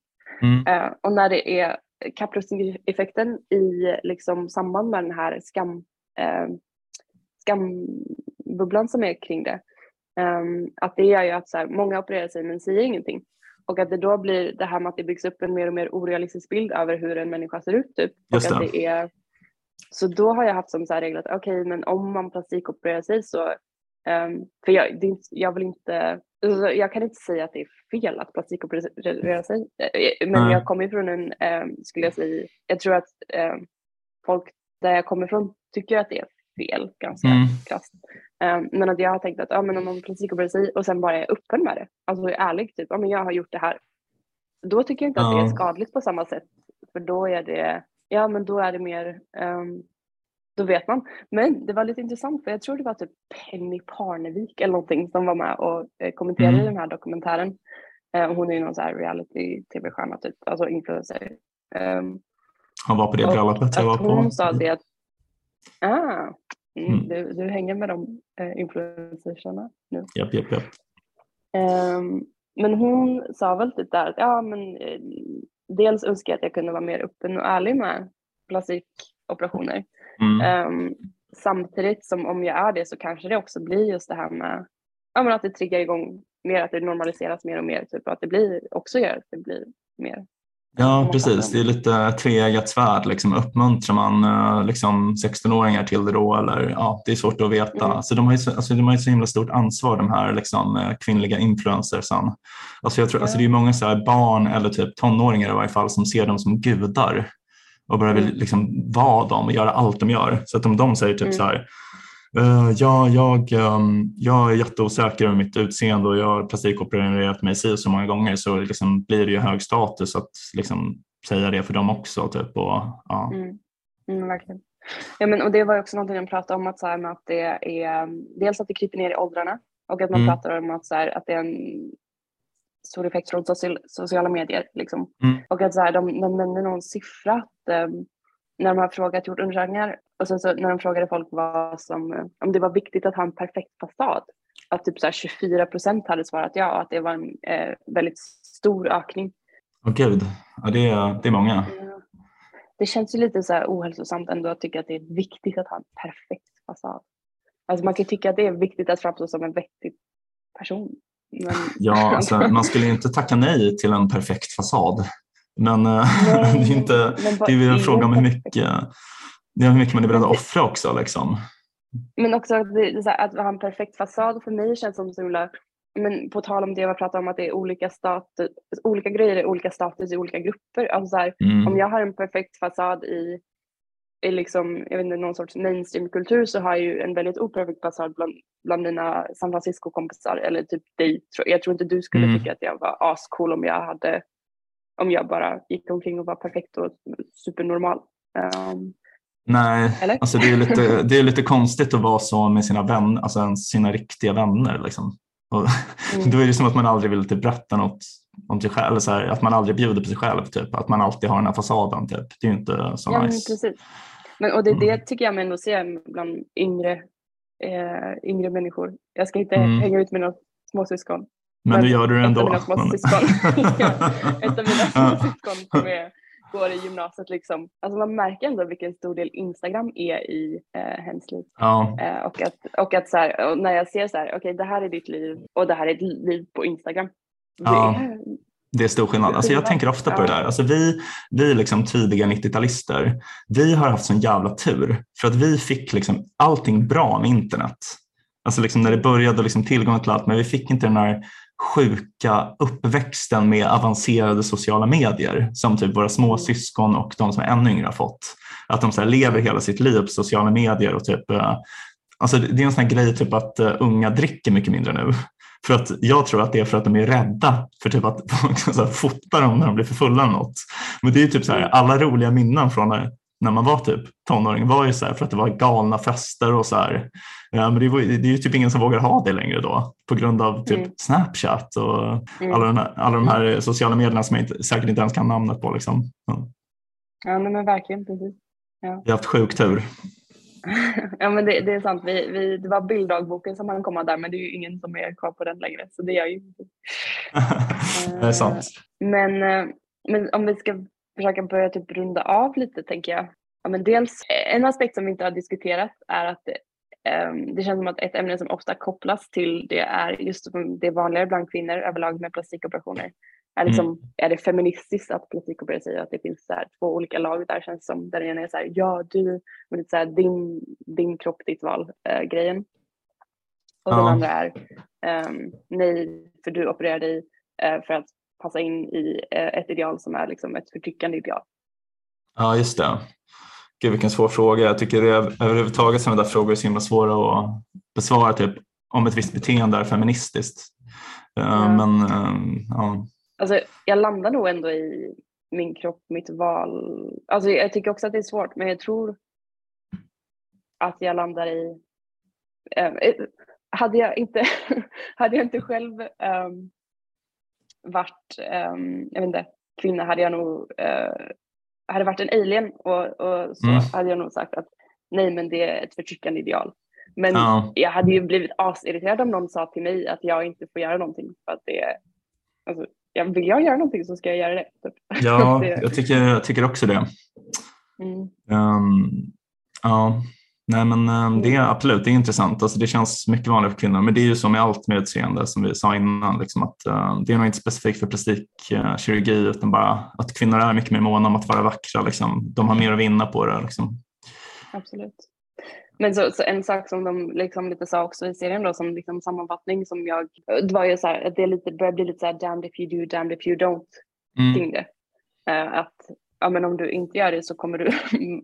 [SPEAKER 2] Mm. Uh, och när det är kapprustningseffekten i liksom samband med den här skam, skambubblan som är kring det. Um, att det gör ju att så här, många opererar sig men säger ingenting. Och att det då blir det här med att det byggs upp en mer och mer orealistisk bild över hur en människa ser ut. Typ. Just och att det. är, så då har jag haft som så här regel att okej, okay, men om man plastikopererar sig så Um, för jag, det, jag vill inte, alltså, jag kan inte säga att det är fel att plastikoperera sig, eh, men mm. jag kommer ifrån en, um, skulle jag säga, jag tror att um, folk där jag kommer ifrån tycker att det är fel ganska mm. krasst. Men att jag har tänkt att ja, men om man plastikopererar sig och sen bara är öppen med det, alltså är ärlig, typ, ja men jag har gjort det här, då tycker jag inte att det är skadligt på samma sätt, för då är det, ja men då är det mer då vet man. Men det var lite intressant för jag tror det var typ Penny Parnevik eller någonting som var med och eh, kommenterade mm. den här dokumentären. Eh, hon är ju någon så här reality-tv-stjärna typ, alltså influencer. Um,
[SPEAKER 1] Han var på det bröllopet jag var på.
[SPEAKER 2] Hon sa det att, ah, mm. Du, du hänger med de eh, influencersarna nu.
[SPEAKER 1] Japp, japp, japp.
[SPEAKER 2] Um, men hon sa väl typ där att ja men eh, dels önskar jag att jag kunde vara mer öppen och ärlig med plastikoperationer. Mm. Um, samtidigt som om jag är det så kanske det också blir just det här med ja, men att det triggar igång mer, att det normaliseras mer och mer. Typ, och att det blir, också gör att det blir mer
[SPEAKER 1] Ja, precis. Det är lite tveeggat svärd. Liksom. Uppmuntrar man eh, liksom, 16-åringar till det då? Eller, ja, det är svårt att veta. Mm. Så de, har ju så, alltså, de har ju så himla stort ansvar, de här liksom, eh, kvinnliga influencersen. Alltså, jag tror, mm. alltså, det är många så här, barn eller typ tonåringar i varje fall som ser dem som gudar och bara vill mm. liksom vara dem och göra allt de gör. Så att om de säger typ mm. så här, ja, jag, um, jag är jätteosäker över mitt utseende och jag har plastikopererat mig si så många gånger så liksom blir det ju hög status att liksom säga det för dem också. Typ, och, ja.
[SPEAKER 2] Mm. Mm, verkligen. Ja, men, och det var också någonting de pratade om att, så här, att det är dels att det kryper ner i åldrarna och att man mm. pratar om att, så här, att det är en stor effekt från sociala medier. Liksom. Mm. Och att så här, de, de nämnde någon siffra att, um, när de har frågat, gjort undersökningar och sen så när de frågade folk vad som, om det var viktigt att ha en perfekt fasad, att typ så 24 procent hade svarat ja, att det var en eh, väldigt stor ökning.
[SPEAKER 1] Åh oh, gud, ja, det, är, det är många.
[SPEAKER 2] Det känns ju lite så här ohälsosamt ändå att tycka att det är viktigt att ha en perfekt fasad. Alltså man kan tycka att det är viktigt att framstå som en vettig person.
[SPEAKER 1] Men... Ja, alltså, man skulle inte tacka nej till en perfekt fasad. Men eh, nej, det är, inte, det är en fråga om hur mycket, det är hur mycket man är beredd att offra också. Liksom.
[SPEAKER 2] Men också att, det, att ha en perfekt fasad för mig känns som så men på tal om det jag pratade om att det är olika, status, olika grejer i olika status i olika grupper. Alltså så här, mm. Om jag har en perfekt fasad i i liksom, jag vet inte, någon sorts mainstreamkultur så har jag ju en väldigt operfekt basard bland, bland mina San Francisco-kompisar eller typ dig. Jag tror inte du skulle mm. tycka att jag var ascool om jag hade om jag bara gick omkring och var perfekt och supernormal. Um,
[SPEAKER 1] Nej, alltså det är lite, det är lite konstigt att vara så med sina vänner, alltså sina riktiga vänner. Liksom. Och mm. Då är det som att man aldrig vill typ berätta något om sig själv, eller så här, att man aldrig bjuder på sig själv, typ. att man alltid har den här fasaden. Typ. Det är ju inte så
[SPEAKER 2] ja,
[SPEAKER 1] nice.
[SPEAKER 2] Precis. Men, och det, mm. det tycker jag mig ändå se bland yngre, eh, yngre människor. Jag ska inte mm. hänga ut med några småsyskon.
[SPEAKER 1] Men, men nu gör du det ändå. Ett av mina
[SPEAKER 2] småsyskon, ett av mina småsyskon som är, går i gymnasiet. Liksom. Alltså man märker ändå vilken stor del Instagram är i eh, hens liv.
[SPEAKER 1] Ja.
[SPEAKER 2] Eh, och att, och att så här, och när jag ser så här, okej okay, det här är ditt liv och det här är ditt liv på Instagram.
[SPEAKER 1] Ja. Det är stor skillnad. Alltså jag tänker ofta på det där. Alltså vi, vi liksom tidiga 90-talister, vi har haft sån jävla tur för att vi fick liksom allting bra med internet. Alltså liksom när det började liksom tillgång till allt, men vi fick inte den här sjuka uppväxten med avancerade sociala medier som typ våra småsyskon och de som är ännu yngre har fått. Att de så lever hela sitt liv på sociala medier och typ eh, Alltså det är en sån grej typ att uh, unga dricker mycket mindre nu. För att jag tror att det är för att de är rädda för typ att folk ska fota dem när de blir för fulla eller något. Men det är typ så här, alla roliga minnen från när, när man var typ tonåring var ju så här för att det var galna fester och så här. Ja, men det, var, det är ju typ ingen som vågar ha det längre då på grund av typ mm. Snapchat och mm. alla, här, alla de här sociala medierna som jag inte, säkert inte ens kan namnet på. Liksom.
[SPEAKER 2] Ja, ja men verkligen. Precis. Ja.
[SPEAKER 1] Vi har haft sjuk tur.
[SPEAKER 2] ja men det, det, är sant, vi, vi, det var bilddagboken som han komma där men det är ju ingen som är kvar på den längre så det gör ju inte.
[SPEAKER 1] det är sant.
[SPEAKER 2] Eh, men, eh, men om vi ska försöka börja typ runda av lite tänker jag. Ja, men dels, en aspekt som vi inte har diskuterat är att um, det känns som att ett ämne som ofta kopplas till det är just det vanligare bland kvinnor överlag med plastikoperationer är, liksom, mm. är det feministiskt att plastikoperera sig att det finns så här, två olika lag där känns som där ena är så här, ja du, men så här, din, din kropp, ditt val äh, grejen. Och ja. den andra är um, nej, för du opererar dig uh, för att passa in i uh, ett ideal som är liksom ett förtryckande ideal.
[SPEAKER 1] Ja, just det. Gud vilken svår fråga. Jag tycker överhuvudtaget sådana där frågor är så himla svåra att besvara, typ om ett visst beteende är feministiskt. Uh, ja. Men um, ja.
[SPEAKER 2] Alltså, jag landar nog ändå i min kropp, mitt val. Alltså, jag tycker också att det är svårt, men jag tror att jag landar i... Äh, hade, jag inte, hade jag inte själv ähm, varit ähm, jag vet inte, kvinna hade jag nog äh, hade varit en alien och, och så mm. hade jag nog sagt att nej men det är ett förtryckande ideal. Men ja. jag hade ju blivit asirriterad om någon sa till mig att jag inte får göra någonting för att det är, alltså, vill jag göra någonting så ska jag göra det. Typ.
[SPEAKER 1] Ja, jag tycker, jag tycker också det. Mm. Um, ja, nej men um, det är absolut det är intressant. Alltså, det känns mycket vanligare för kvinnor, men det är ju så med allt med utseende som vi sa innan. Liksom att, uh, det är nog inte specifikt för plastikkirurgi uh, utan bara att kvinnor är mycket mer måna om att vara vackra. Liksom. De har mer att vinna på det. Liksom.
[SPEAKER 2] Absolut. Men så, så, en sak som de liksom lite sa också i serien då som liksom sammanfattning som jag, det var ju så här att det lite, börjar bli lite så här damned if you do, damned if you don't mm. kring det. Uh, att ja, men om du inte gör det så kommer du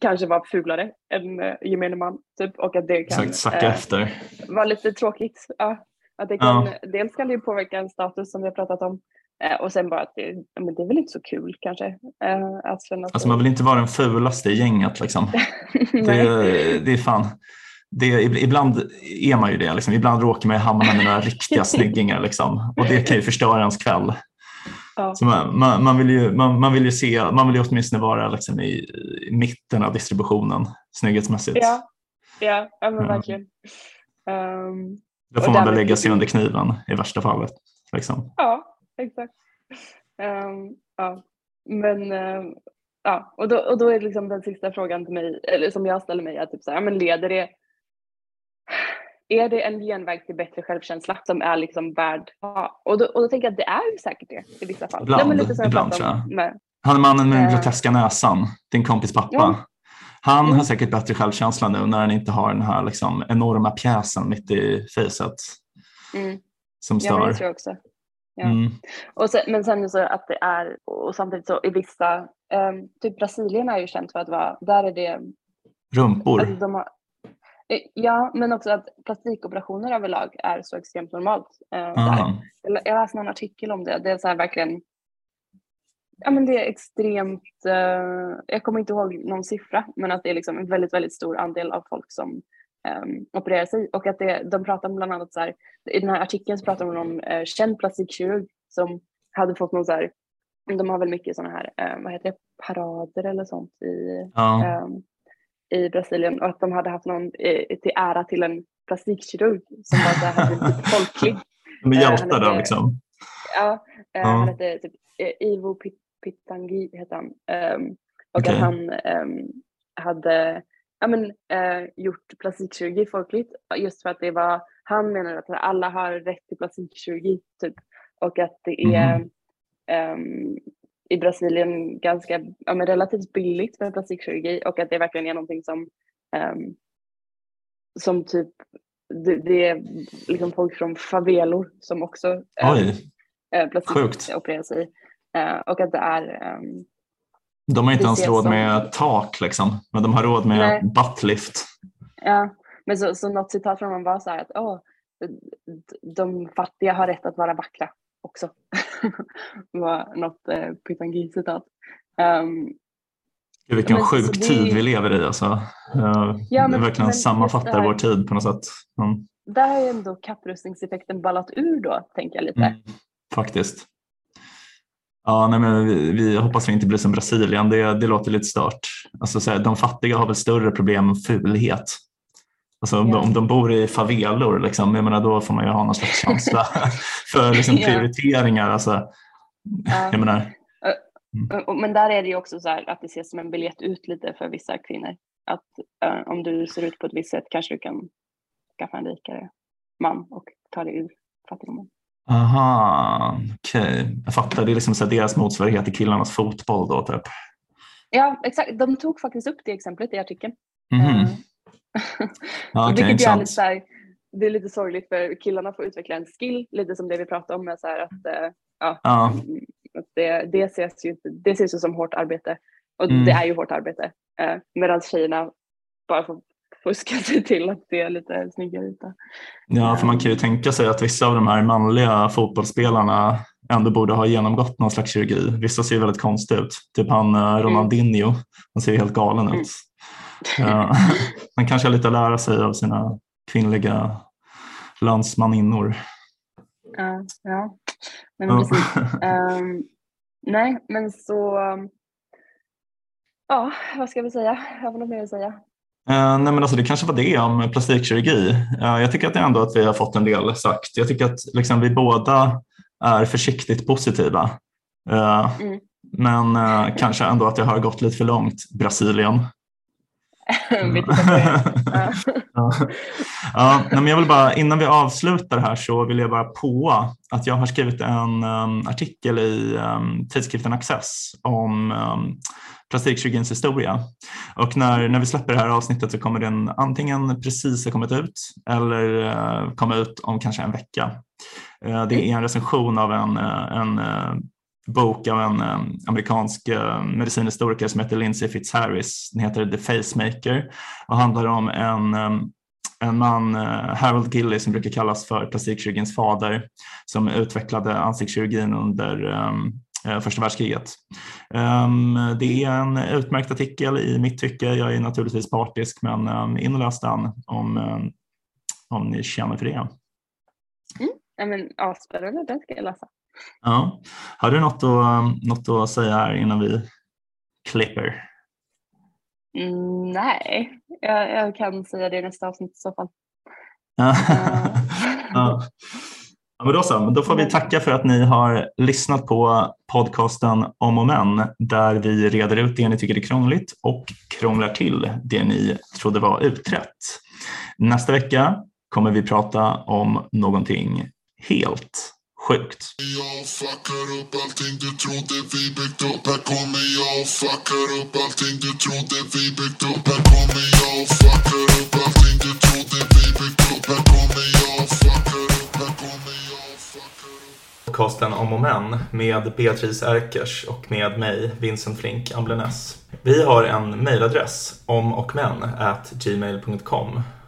[SPEAKER 2] kanske vara fulare än uh, gemene man typ och att det kan
[SPEAKER 1] Exakt, sacka efter.
[SPEAKER 2] vara lite tråkigt. Ja, att det kan, ja. Dels kan det påverka en status som vi har pratat om Eh, och sen bara att det, men det är väl inte så kul kanske. Eh, att känna
[SPEAKER 1] alltså man vill inte vara den fulaste i gänget liksom. det, det är fan. Det, ibland är man ju det. Liksom. Ibland råkar man hamna med några riktiga snyggingar liksom. och det kan ju förstöra ens kväll. Ja. Så man, man, man, vill ju, man, man, vill ju se, man vill ju åtminstone vara liksom i, i mitten av distributionen snygghetsmässigt.
[SPEAKER 2] Ja, ja, ja men verkligen. Um,
[SPEAKER 1] Då får man väl lägga sig under kniven i värsta fallet. Liksom.
[SPEAKER 2] Ja, exakt. Um, ja. Men uh, ja, och då, och då är liksom den sista frågan till mig, eller som jag ställer mig, är typ så här, men leder det är det en genväg till bättre självkänsla som är liksom värd ja. och, då, och då tänker jag att det är ju säkert det i vissa fall.
[SPEAKER 1] Ibland, Nej, lite ibland tror jag. Med, han mannen med den uh, groteska näsan, din kompis pappa. Ja. Han har säkert bättre självkänsla nu när han inte har den här liksom enorma pjäsen mitt i facet. Mm. Som stör.
[SPEAKER 2] Ja, det tror jag också. Ja. Mm. Och sen, men sen så att det är, och samtidigt så i vissa, um, typ Brasilien är ju känt för att vara, där är det
[SPEAKER 1] Rumpor? Alltså
[SPEAKER 2] de har, eh, ja, men också att plastikoperationer överlag är så extremt normalt. Uh, där. Jag läste någon artikel om det, det är så här verkligen Ja men det är extremt, uh, jag kommer inte ihåg någon siffra, men att det är liksom en väldigt, väldigt stor andel av folk som um, opererar sig och att det, de pratar bland annat så här, i den här artikeln så pratar de om uh, känd plastikkirurg som hade fått någon så här, de har väl mycket sådana här, uh, vad heter det, parader eller sånt i, ja. um, i Brasilien och att de hade haft någon uh, till ära till en plastikkirurg som var så här typ folklig.
[SPEAKER 1] De är hjältar där liksom.
[SPEAKER 2] Ja, ja. han hette typ Ivo Pitangi hette han. Um, och okay. att han um, hade ja, men, uh, gjort plastikkirurgi folkligt just för att det var, han menar att alla har rätt till plastikkirurgi typ och att det är mm. um, i Brasilien ganska ja, men relativt billigt med plastikkirurgi och att det verkligen är någonting som som typ det, det, är liksom folk från favelor som också
[SPEAKER 1] plastik
[SPEAKER 2] opererar sig. Eh, och att det är um,
[SPEAKER 1] de har inte ens råd som... med tak liksom, men de har råd med Nej. buttlift.
[SPEAKER 2] Ja, men så, så något citat från honom var så här att oh, de fattiga har rätt att vara vackra också. var något eh, Pytangi-citat. Um,
[SPEAKER 1] vilken men, sjuk det... tid vi lever i alltså. Uh, ja, men, det verkligen sammanfattar vår tid på något sätt.
[SPEAKER 2] Mm. Där har ju ändå kapprustningseffekten ballat ur då, tänker jag lite. Mm,
[SPEAKER 1] faktiskt. Ja, nej, men vi, vi hoppas vi inte blir som Brasilien. Det, det låter lite stört. Alltså, så här, de fattiga har väl större problem med fulhet. Alltså, om, yeah. de, om de bor i favelor, liksom, jag menar, då får man ju ha någon slags känsla för liksom, prioriteringar. Alltså, yeah. jag menar,
[SPEAKER 2] mm. Men där är det ju också så här, att det ses som en biljett ut lite för vissa kvinnor. Att uh, om du ser ut på ett visst sätt kanske du kan skaffa en rikare man och ta dig ur fattigdomen.
[SPEAKER 1] Aha, okej. Okay. Jag fattar. Det är liksom så deras motsvarighet till killarnas fotboll då typ.
[SPEAKER 2] Ja, exakt. De tog faktiskt upp det exemplet i artikeln. Mm okay, Vilket är lite så här, det är lite sorgligt för killarna får utveckla en skill, lite som det vi pratade om med så här att, uh, ja, ja. att det, det, ses ju, det ses ju som hårt arbete och mm. det är ju hårt arbete. Uh, Medan tjejerna bara får fuska sig till att se lite snyggare ut.
[SPEAKER 1] Ja, för man kan ju tänka sig att vissa av de här manliga fotbollsspelarna ändå borde ha genomgått någon slags kirurgi. Vissa ser väldigt konstiga ut, typ han eh, mm. Ronaldinho, han ser helt galen ut. Mm. Han kanske har lite att lära sig av sina kvinnliga landsmaninnor.
[SPEAKER 2] Ja, ja. Men precis. um, nej, men så Ja, vad ska vi säga? Har något mer att säga.
[SPEAKER 1] Uh, nej men alltså det kanske var det om plastikkirurgi. Uh, jag tycker att det ändå att vi har fått en del sagt. Jag tycker att liksom, vi båda är försiktigt positiva. Uh, mm. Men kanske ändå att det har gått lite för långt. Brasilien. ja. ja, men jag vill bara, innan vi avslutar här så vill jag bara på att jag har skrivit en um, artikel i um, tidskriften Access om um, plastikkirurgins historia. Och när, när vi släpper det här avsnittet så kommer den antingen precis ha kommit ut eller uh, komma ut om kanske en vecka. Uh, det är en recension av en, uh, en bok av en eh, amerikansk eh, medicinhistoriker som heter Lindsay Fitzharris. Den heter The Facemaker och handlar om en eh, en man, Harold Gilly, som brukar kallas för plastikkirurgins fader, som utvecklade ansiktskirurgin under Eh, första världskriget. Ehm, det är en utmärkt artikel i mitt tycke. Jag är naturligtvis partisk men in och läs den om, om ni känner för det.
[SPEAKER 2] Mm. Ja, men, spännande, den ska jag läsa.
[SPEAKER 1] Ja. Har du något att, något att säga här innan vi klipper?
[SPEAKER 2] Mm, nej, jag, jag, kan säga det i nästa avsnitt i så fall.
[SPEAKER 1] ja. Ja, men då, så, då får vi tacka för att ni har lyssnat på podcasten Om och Men där vi reder ut det ni tycker är krångligt och krånglar till det ni trodde var utrett. Nästa vecka kommer vi prata om någonting helt sjukt. Jag fuckar upp allting du trodde vi byggt upp. Här kommer jag fuckar upp allting du trodde vi byggt upp. Här kommer jag fuckar upp allting du trodde vi byggt upp. Här kommer jag fuckar upp, här kommer jag podcasten Om och Men med Beatrice Erkers och med mig, Vincent Flink Amblenäs. Vi har en mejladress, omochmän@gmail.com